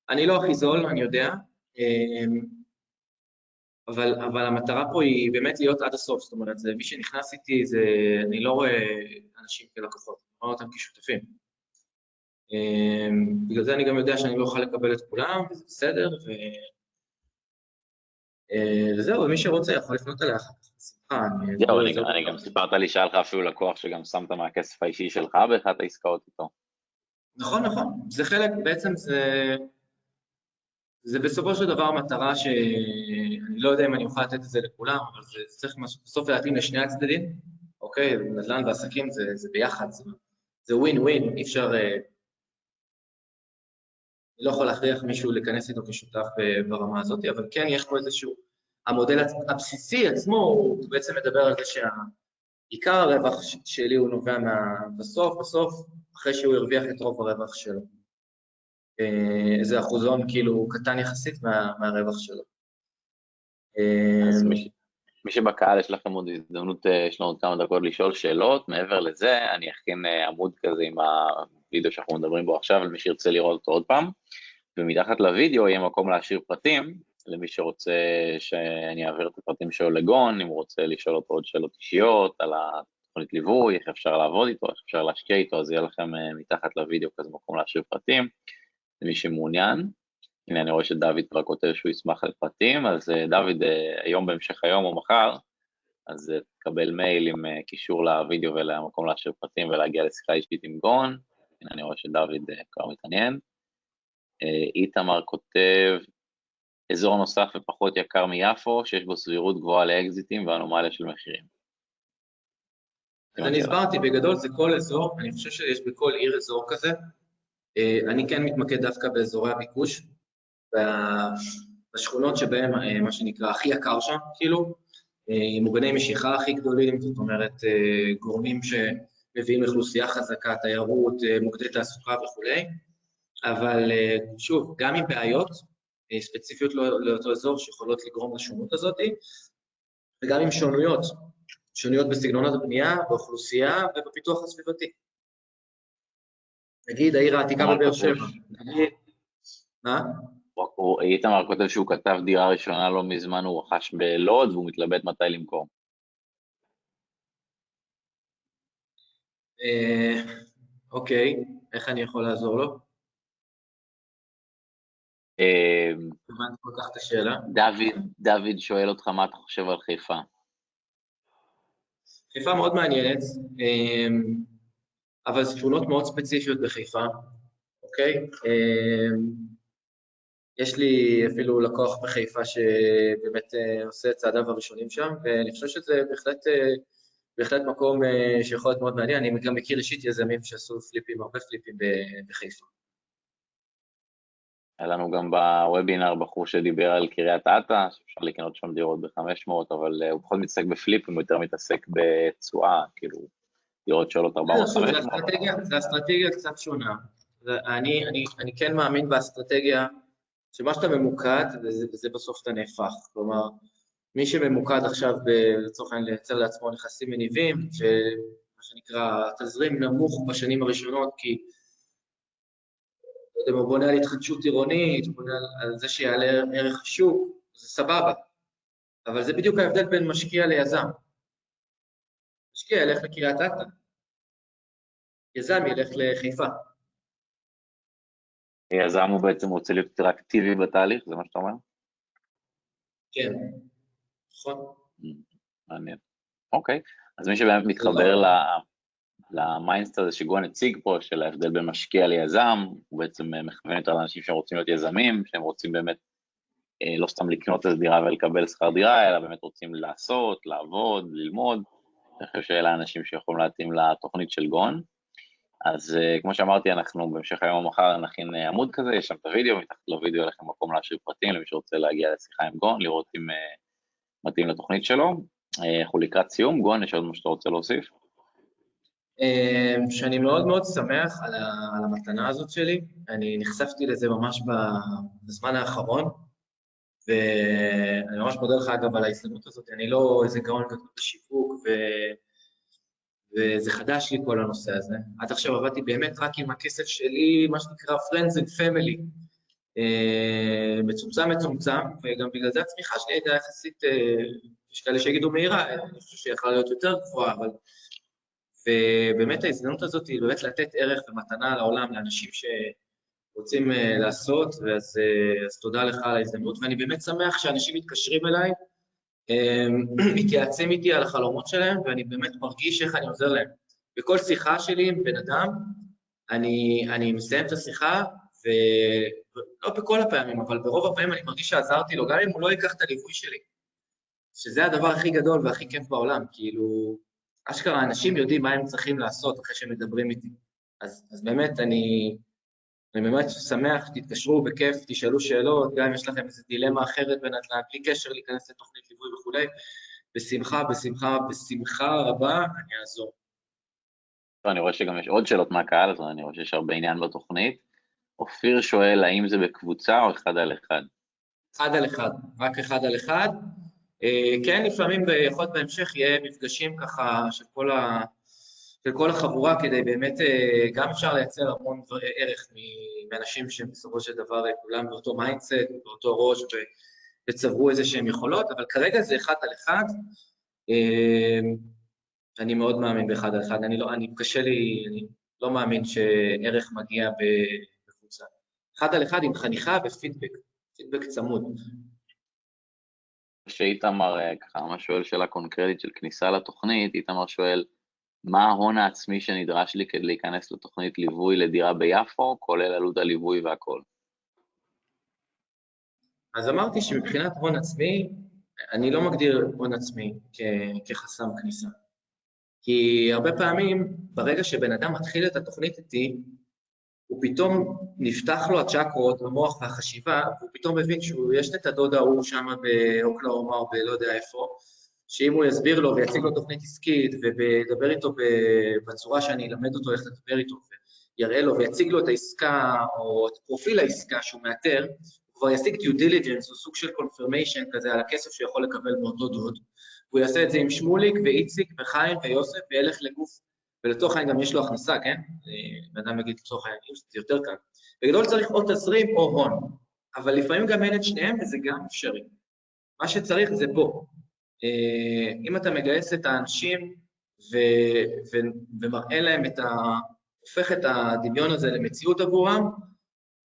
אני לא הכי זול, אני יודע, אה, אבל, אבל המטרה פה היא באמת להיות עד הסוף, זאת אומרת, זה, מי שנכנס איתי, זה, אני לא רואה אנשים כלקוחות, אני רואה אותם כשותפים. אה, בגלל זה אני גם יודע שאני לא אוכל לקבל את כולם, וזה בסדר, ו... אה, וזהו, ומי שרוצה יכול לפנות אליה אחר כך, בשמחה. זהו, אני גם סיפרת לי שהיה לך אפילו לקוח שגם שמת מהכסף האישי שלך באחת העסקאות איתו. נכון, נכון, זה חלק, בעצם זה... זה בסופו של דבר מטרה שאני לא יודע אם אני אוכל לתת את זה לכולם, אבל זה צריך בסוף להתאים לשני הצדדים, אוקיי? נדל"ן ועסקים זה, זה ביחד, זה ווין ווין, אי אפשר... אה, אני לא יכול להכריח מישהו להיכנס איתו כשותף אה, ברמה הזאת, אבל כן יש פה איזשהו, המודל הבסיסי עצמו, הוא בעצם מדבר על זה שעיקר הרווח שלי הוא נובע מה... בסוף, בסוף, אחרי שהוא הרוויח את רוב הרווח שלו. אה, איזה אחוזון כאילו קטן יחסית מה, מהרווח שלו. אז אה, מי, מי שבקהל יש לכם עוד הזדמנות, יש לנו עוד כמה דקות לשאול שאלות, מעבר לזה אני אכין עמוד כזה עם הווידאו שאנחנו מדברים בו עכשיו, למי שירצה לראות אותו עוד פעם, ומתחת לוידאו יהיה מקום להשאיר פרטים, למי שרוצה שאני אעביר את הפרטים שלו לגון, אם הוא רוצה לשאול אותו עוד שאלות אישיות על התוכנית ליווי, איך אפשר לעבוד איתו, איך אפשר להשקיע איתו, אז יהיה לכם אה, מתחת לוידאו כזה מקום להשאיר פרטים, למי שמעוניין. הנה אני רואה שדוד כבר כותב שהוא ישמח לפרטים, אז אה, דוד, אה, היום בהמשך היום או מחר, אז תקבל מייל עם קישור לוידאו ולמקום להשאיר פרטים ולהגיע לשיחה אישית עם גון, הנה אני רואה שדוד כבר מתעניין. איתמר כותב, אזור נוסף ופחות יקר מיפו, שיש בו סבירות גבוהה לאקזיטים ואנומליה של מחירים. אני הסברתי, בגדול זה כל אזור, אני חושב שיש בכל עיר אזור כזה. אה, אני כן מתמקד דווקא באזורי הביקוש, בשכונות שבהן, אה, מה שנקרא, הכי יקר שם, כאילו, אה, מוגני משיכה הכי גדולים, זאת אומרת, גורמים שמביאים אוכלוסייה חזקה, תיירות, מוקדי תעסוקה וכולי. אבל אה, שוב, גם עם בעיות אה, ספציפיות לא, לאותו אזור שיכולות לגרום לשונות הזאת, וגם עם שונויות שוניות בסגנונות הבנייה, באוכלוסייה ובפיתוח הסביבתי. נגיד העיר העתיקה בבאר שבע, נגיד, מה? איתמר כותב שהוא כתב דירה ראשונה לא מזמן, הוא רכש בלוד והוא מתלבט מתי למכור. אה, אוקיי, איך אני יכול לעזור לו? אה, הבנתי כל כך את השאלה. דוד שואל אותך מה אתה חושב על חיפה. חיפה מאוד מעניינת, אה, אבל זה תכונות מאוד ספציפיות בחיפה, אוקיי? יש לי אפילו לקוח בחיפה שבאמת עושה את צעדיו הראשונים שם, ואני חושב שזה בהחלט בהחלט מקום אה, שיכול להיות מאוד מעניין, אני גם מכיר אישית יזמים שעשו פליפים, הרבה פליפים בחיפה. היה לנו גם בוובינר בחור שדיבר על קריית אתא, שאפשר לקנות שם דירות ב-500, אבל אה, הוא פחות מתעסק בפליפים, הוא יותר מתעסק בתשואה, כאילו, דירות שעולות 400 500 זו אסטרטגיה קצת שונה. אני, אני, אני כן מאמין באסטרטגיה, שמה שאתה ממוקד, וזה, וזה בסוף אתה נהפך. כלומר, מי שממוקד עכשיו לצורך העניין לייצר לעצמו נכסים מניבים, שמה שנקרא תזרים נמוך בשנים הראשונות, כי לא יודע, הוא בונה על התחדשות עירונית, הוא בונה על זה שיעלה ערך השוק, זה סבבה. אבל זה בדיוק ההבדל בין משקיע ליזם. משקיע ילך לקריית אתא, יזם ילך לחיפה. יזם הוא בעצם רוצה להיות יותר אקטיבי בתהליך, זה מה שאתה אומר? כן. נכון. מעניין. אוקיי, אז מי שבאמת מתחבר ל mindset הזה שגון הציג פה, של ההבדל בין משקיע ליזם, הוא בעצם אה, מכוון יותר לאנשים שרוצים להיות יזמים, שהם רוצים באמת אה, לא סתם לקנות איזה דירה ולקבל שכר דירה, אלא באמת רוצים לעשות, לעבוד, ללמוד. אני חושב שאלה האנשים שיכולים להתאים לתוכנית של גון. אז אה, כמו שאמרתי, אנחנו בהמשך היום מחר נכין אה, עמוד כזה, יש שם את הוידאו, מתחת לוידאו יהיה לכם מקום להשאיר פרטים למי שרוצה להגיע לשיחה עם גון, לראות אם אה, מתאים לתוכנית שלו. אה, אנחנו לקראת סיום, גואן, יש עוד מה שאתה רוצה להוסיף? אה, שאני מאוד מאוד שמח על, על המתנה הזאת שלי, אני נחשפתי לזה ממש בזמן האחרון, ואני ממש מודה לך אגב על ההזדמנות הזאת, אני לא איזה גאון גדול בשיווק, ו... וזה חדש לי כל הנושא הזה. עד עכשיו עבדתי באמת רק עם הכסף שלי, מה שנקרא Friends and Family. אה, מצומצם מצומצם, וגם בגלל זה הצמיחה שלי הייתה יחסית, אה, יש כאלה שיגידו מהירה, אני חושב שהיא יכולה להיות יותר גבוהה, אבל... ובאמת ההזדמנות הזאת היא באמת לתת ערך ומתנה לעולם, לאנשים שרוצים אה, לעשות, ואז אז תודה לך על ההזדמנות, ואני באמת שמח שאנשים מתקשרים אליי, מתייעצים איתי על החלומות שלהם, ואני באמת מרגיש איך אני עוזר להם. בכל שיחה שלי עם בן אדם, אני, אני מסיים את השיחה, ולא בכל הפעמים, אבל ברוב הפעמים אני מרגיש שעזרתי לו, גם אם הוא לא ייקח את הליווי שלי, שזה הדבר הכי גדול והכי כיף בעולם, כאילו, אשכרה אנשים יודעים מה הם צריכים לעשות אחרי שהם מדברים איתי. אז, אז באמת, אני, אני באמת שמח, תתקשרו בכיף, תשאלו שאלות, גם אם יש לכם איזו דילמה אחרת בנדל"ן, בלי קשר להיכנס לתוכנית ליווי וכולי, בשמחה, בשמחה, בשמחה רבה, אני אעזור. אני רואה שגם יש עוד שאלות מהקהל, אז אני רואה שיש הרבה עניין בתוכנית. אופיר שואל האם זה בקבוצה או אחד על אחד? אחד על אחד, רק אחד על אחד. אה, כן, לפעמים יכול להיות בהמשך יהיה מפגשים ככה של כל, ה... של כל החבורה, כדי באמת, אה, גם אפשר לייצר המון ערך מאנשים שבסופו של דבר כולם באותו mindset, באותו ראש, וצברו איזה שהם יכולות, אבל כרגע זה אחד על אחד. אה, אני מאוד מאמין באחד על אחד, אני לא, אני, קשה לי, אני לא מאמין שערך מגיע. בקבוצה. אחד על אחד עם חניכה ופידבק, פידבק צמוד. שאיתמר אה, ככה ממש שואל שאלה קונקרטית של כניסה לתוכנית, איתמר שואל, מה ההון העצמי שנדרש לי כדי להיכנס לתוכנית ליווי לדירה ביפו, כולל עלות הליווי והכל? אז אמרתי שמבחינת הון עצמי, אני לא מגדיר הון עצמי כ- כחסם כניסה. כי הרבה פעמים, ברגע שבן אדם מתחיל את התוכנית איתי, הוא פתאום נפתח לו הצ'קרות, המוח והחשיבה, והוא פתאום מבין שיש את הדוד ההוא שם באוקלהומה או בלא יודע איפה, שאם הוא יסביר לו ויציג לו תוכנית עסקית וידבר איתו בצורה שאני אלמד אותו איך לדבר איתו ויראה לו ויציג לו את העסקה או את פרופיל העסקה שהוא מאתר, הוא כבר ישיג due diligence או סוג של confirmation כזה על הכסף שהוא יכול לקבל מאותו דוד, והוא יעשה את זה עם שמוליק ואיציק וחיים ויוסף וילך לגוף, ולצורך העניין גם יש לו הכנסה, כן? בן אדם יגיד לצורך העניין, זה יותר קל. בגדול צריך או תזרים או הון, אבל לפעמים גם אין את שניהם וזה גם אפשרי. מה שצריך זה פה. אם אתה מגייס את האנשים ו, ו, ומראה להם את ה... הופך את הדמיון הזה למציאות עבורם,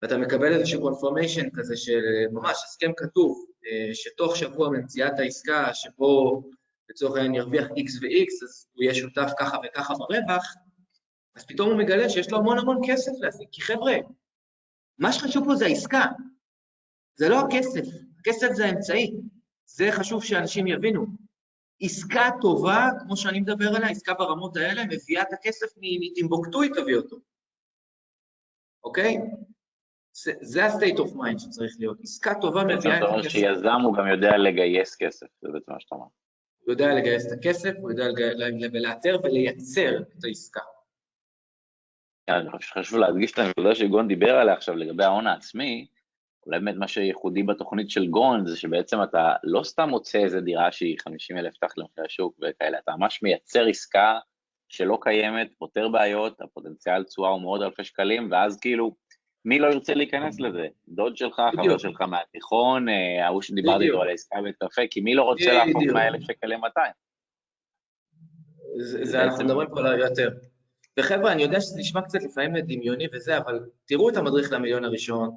ואתה מקבל איזשהו קונפורמיישן כזה של ממש הסכם כתוב, שתוך שבוע ממציאת העסקה, שבו לצורך העניין ירוויח X ו-X, אז הוא יהיה שותף ככה וככה ברווח, אז פתאום הוא מגלה שיש לו המון המון כסף להשיג. כי חבר'ה, מה שחשוב פה זה העסקה, זה לא הכסף, הכסף זה האמצעי. זה חשוב שאנשים יבינו. עסקה טובה, כמו שאני מדבר עליה, עסקה ברמות האלה, מביאה את הכסף מטימבוקטו, היא תביא אותו. אוקיי? זה, זה ה-state of mind שצריך להיות. עסקה טובה מביאה את הכסף. זאת אומרת שיזם הוא גם יודע לגייס כסף, זה בעצם מה שאתה אומר. הוא יודע לגייס את הכסף, הוא יודע לאתר ולייצר את העסקה. אני חושב שחשוב להדגיש את הנקודה שגון דיבר עליה עכשיו לגבי ההון העצמי, אולי באמת מה שייחודי בתוכנית של גון זה שבעצם אתה לא סתם מוצא איזה דירה שהיא 50 אלף תחת למחיר השוק וכאלה, אתה ממש מייצר עסקה שלא קיימת, פותר בעיות, הפוטנציאל תשואה הוא מאוד אלפי שקלים, ואז כאילו, מי לא ירצה להיכנס לזה? דוד שלך, חבר שלך מהתיכון, אה, ההוא שדיברתי איתו על העסקה בית קפה, כי מי לא רוצה להפוך 100 אלף שקל ל-200? זה אנחנו מדברים פה על יותר. וחבר'ה, אני יודע שזה נשמע קצת לפעמים דמיוני וזה, אבל תראו את המדריך למיליון הראשון,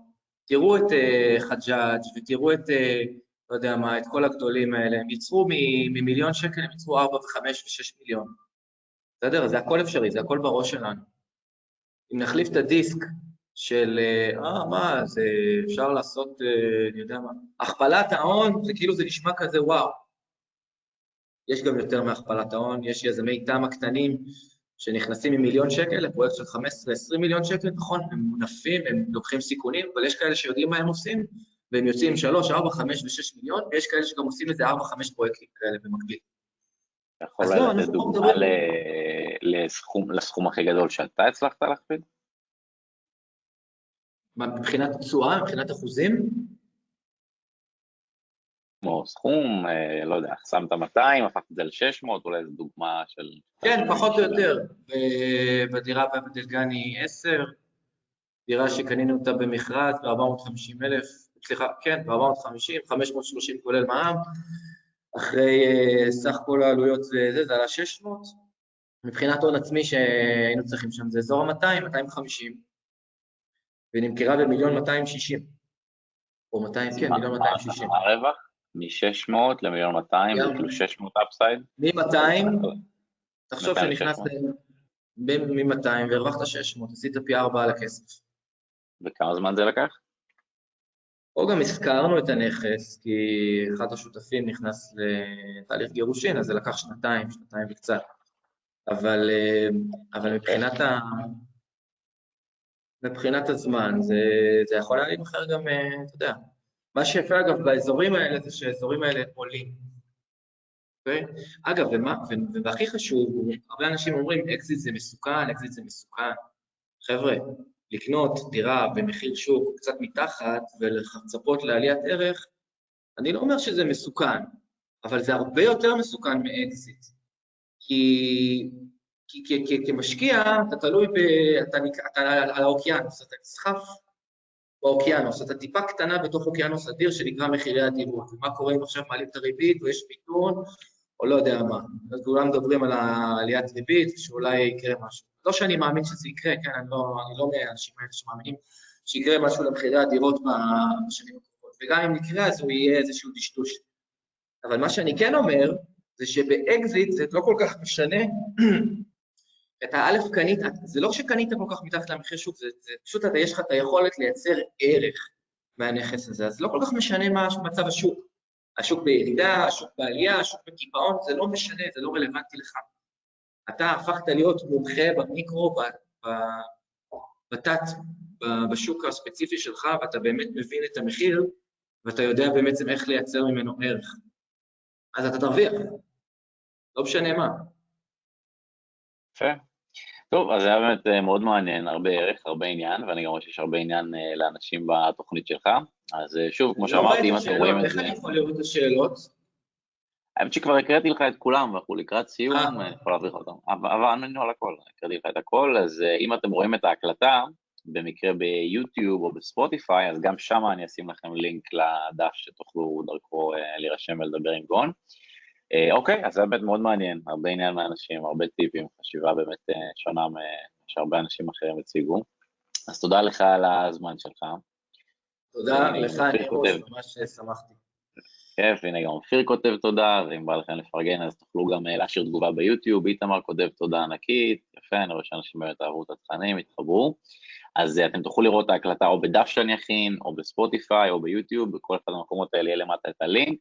תראו את uh, חג'אג' ותראו את, uh, לא יודע מה, את כל הגדולים האלה, הם ייצרו ממיליון שקל, הם ייצרו 4 ו-5 ו-6 מיליון. בסדר? זה הכל אפשרי, זה הכל בראש שלנו. אם נחליף את הדיסק של, אה, מה, זה אפשר לעשות, אה, אני יודע מה, הכפלת ההון, זה כאילו זה נשמע כזה וואו. יש גם יותר מהכפלת ההון, יש יזמי תמ"א קטנים שנכנסים עם מיליון שקל לפרויקט של 15-20 מיליון שקל, נכון, הם מונפים, הם לוקחים סיכונים, אבל יש כאלה שיודעים מה הם עושים, והם יוצאים עם 3, 4, 5 ו-6 מיליון, ויש כאלה שגם עושים איזה 4-5 פרויקטים כאלה במקביל. אתה יכול לא, לתת דוגמה לסכום, לסכום הכי גדול שאתה הצלחת להכפיל? מבחינת תשואה, מבחינת אחוזים? כמו סכום, אה, לא יודע, שמת 200, הפכת את זה ל-600, אולי זו דוגמה של... כן, פחות או יותר. בדירה בדלגני 10, דירה שקנינו אותה במכרז ב-450 אלף, סליחה, כן, ב-450, 530 כולל מע"מ, אחרי uh, סך כל העלויות זה, זה עלה 600. מבחינת הון עצמי שהיינו צריכים שם זה אזור ה-200, 250, ונמכרה במיליון 260. או 200, כן, מיליון 260. מה הרווח? מ-600 למיליון 200, זה כאילו 600 אפסייד? מ-200, תחשוב שנכנסת מ-200 והרווחת 600, עשית פי 4 על הכסף. וכמה זמן זה לקח? אה גם הזכרנו את הנכס, כי אחד השותפים נכנס לתהליך גירושין, אז זה לקח שנתיים, שנתיים וקצת. אבל, אבל מבחינת, ה... מבחינת הזמן, זה, זה יכול היה להימכר גם, אתה יודע, מה שיפה אגב באזורים האלה זה שהאזורים האלה עולים. Okay? אגב, ומה, והכי חשוב, הרבה אנשים אומרים, אקזיט זה מסוכן, אקזיט זה מסוכן. חבר'ה, לקנות דירה במחיר שוק קצת מתחת ולצפות לעליית ערך, אני לא אומר שזה מסוכן, אבל זה הרבה יותר מסוכן מאקזיט. כי, כי, כי, כי כמשקיע אתה תלוי, ב, אתה, אתה על האוקיינוס, אתה נסחף באוקיינוס, אתה טיפה קטנה בתוך אוקיינוס אדיר שנקרא מחירי הדירות, ומה קורה אם עכשיו מעלים את הריבית או יש פיתות, או לא יודע מה. אז כולם מדברים על העליית ריבית, שאולי יקרה משהו. לא שאני מאמין שזה יקרה, כן, אני לא, אני לא מהאנשים האלה שמאמינים שיקרה משהו למחירי הדירות בשנים הקרובות, וגם אם יקרה אז הוא יהיה איזשהו דשדוש. אבל מה שאני כן אומר, זה שבאקזיט זה לא כל כך משנה, את האלף קנית, זה לא שקנית כל כך מתחת למחיר שוק, זה, זה פשוט אתה, יש לך את היכולת לייצר ערך מהנכס הזה, אז לא כל כך משנה מה מצב השוק. השוק בירידה, השוק בעלייה, השוק בקיפאון, זה לא משנה, זה לא רלוונטי לך. אתה הפכת להיות מומחה במיקרו, בתת, בשוק הספציפי שלך, ואתה באמת מבין את המחיר, ואתה יודע בעצם איך לייצר ממנו ערך. אז אתה תרוויח, לא משנה מה. יפה. טוב, אז זה היה באמת אה, מאוד מעניין, הרבה ערך, הרבה עניין, ואני גם רואה שיש הרבה עניין אה, לאנשים בתוכנית שלך. אז אה, שוב, כמו שאמרתי, אם אתם רואים את זה... איך אני יכול לראות את השאלות? האמת שכבר הקראתי לך את כולם, ואנחנו לקראת סיום. אני יכול להעביר לך אותם. אבל ענינו על הכל, הקראתי לך את הכל, אז אם אתם רואים את ההקלטה, במקרה ביוטיוב או בספוטיפיי, אז גם שם אני אשים לכם לינק לדף שתוכלו דרכו להירשם ולדבר עם גון. אה, אוקיי, אז זה באמת מאוד מעניין, הרבה עניין מהאנשים, הרבה טיפים, חשיבה באמת אה, שונה שהרבה אנשים אחרים הציגו. אז תודה לך על הזמן שלך. תודה אני לך, כותב. ממש אה, שמחתי. כיף, הנה גם אופיר כותב תודה, ואם בא לכם לפרגן אז תוכלו גם להשאיר תגובה ביוטיוב, איתמר כותב תודה ענקית, יפה, אני רואה שאנשים באמת אהבו את התכנים, התחברו. אז אתם תוכלו לראות את ההקלטה או בדף שאני אכין, או בספוטיפיי, או ביוטיוב, בכל אחד מהמקומות האלה יהיה למטה את הלינק.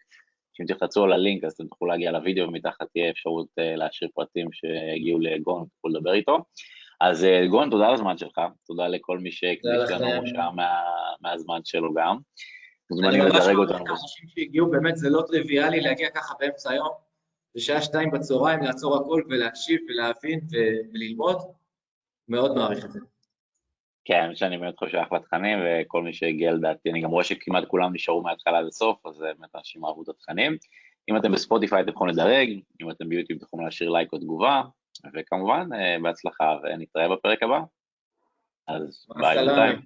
אם תלחצו על הלינק אז אתם תוכלו להגיע לוידאו, ומתחת תהיה אפשרות אה, להשאיר פרטים שהגיעו לגון, תוכלו לדבר איתו. אז אה, גון, תודה על הזמן שלך, תודה לכל מי שהקדיש. לנו שעה מה, מהזמן שלו גם. אני ממש מעריך אותנו. את האנשים שהגיעו, באמת זה לא טריוויאלי להגיע ככה באמצע היום, בשעה שתיים בצהריים, לעצור הכל ולהקשיב ולהבין וללמוד. מאוד מעריך את זה. כן, שאני באמת חושב שאחלה תכנים, וכל מי שהגיע לדעתי, אני גם רואה שכמעט כולם נשארו מההתחלה עד הסוף, אז באמת אנשים אהבו את התכנים. אם אתם בספוטיפיי אתם יכולים לדרג, אם אתם ביוטיוב אתם יכולים להשאיר לייק או תגובה, וכמובן, אה, בהצלחה, ונתראה בפרק הבא. אז ביי. בינתיים.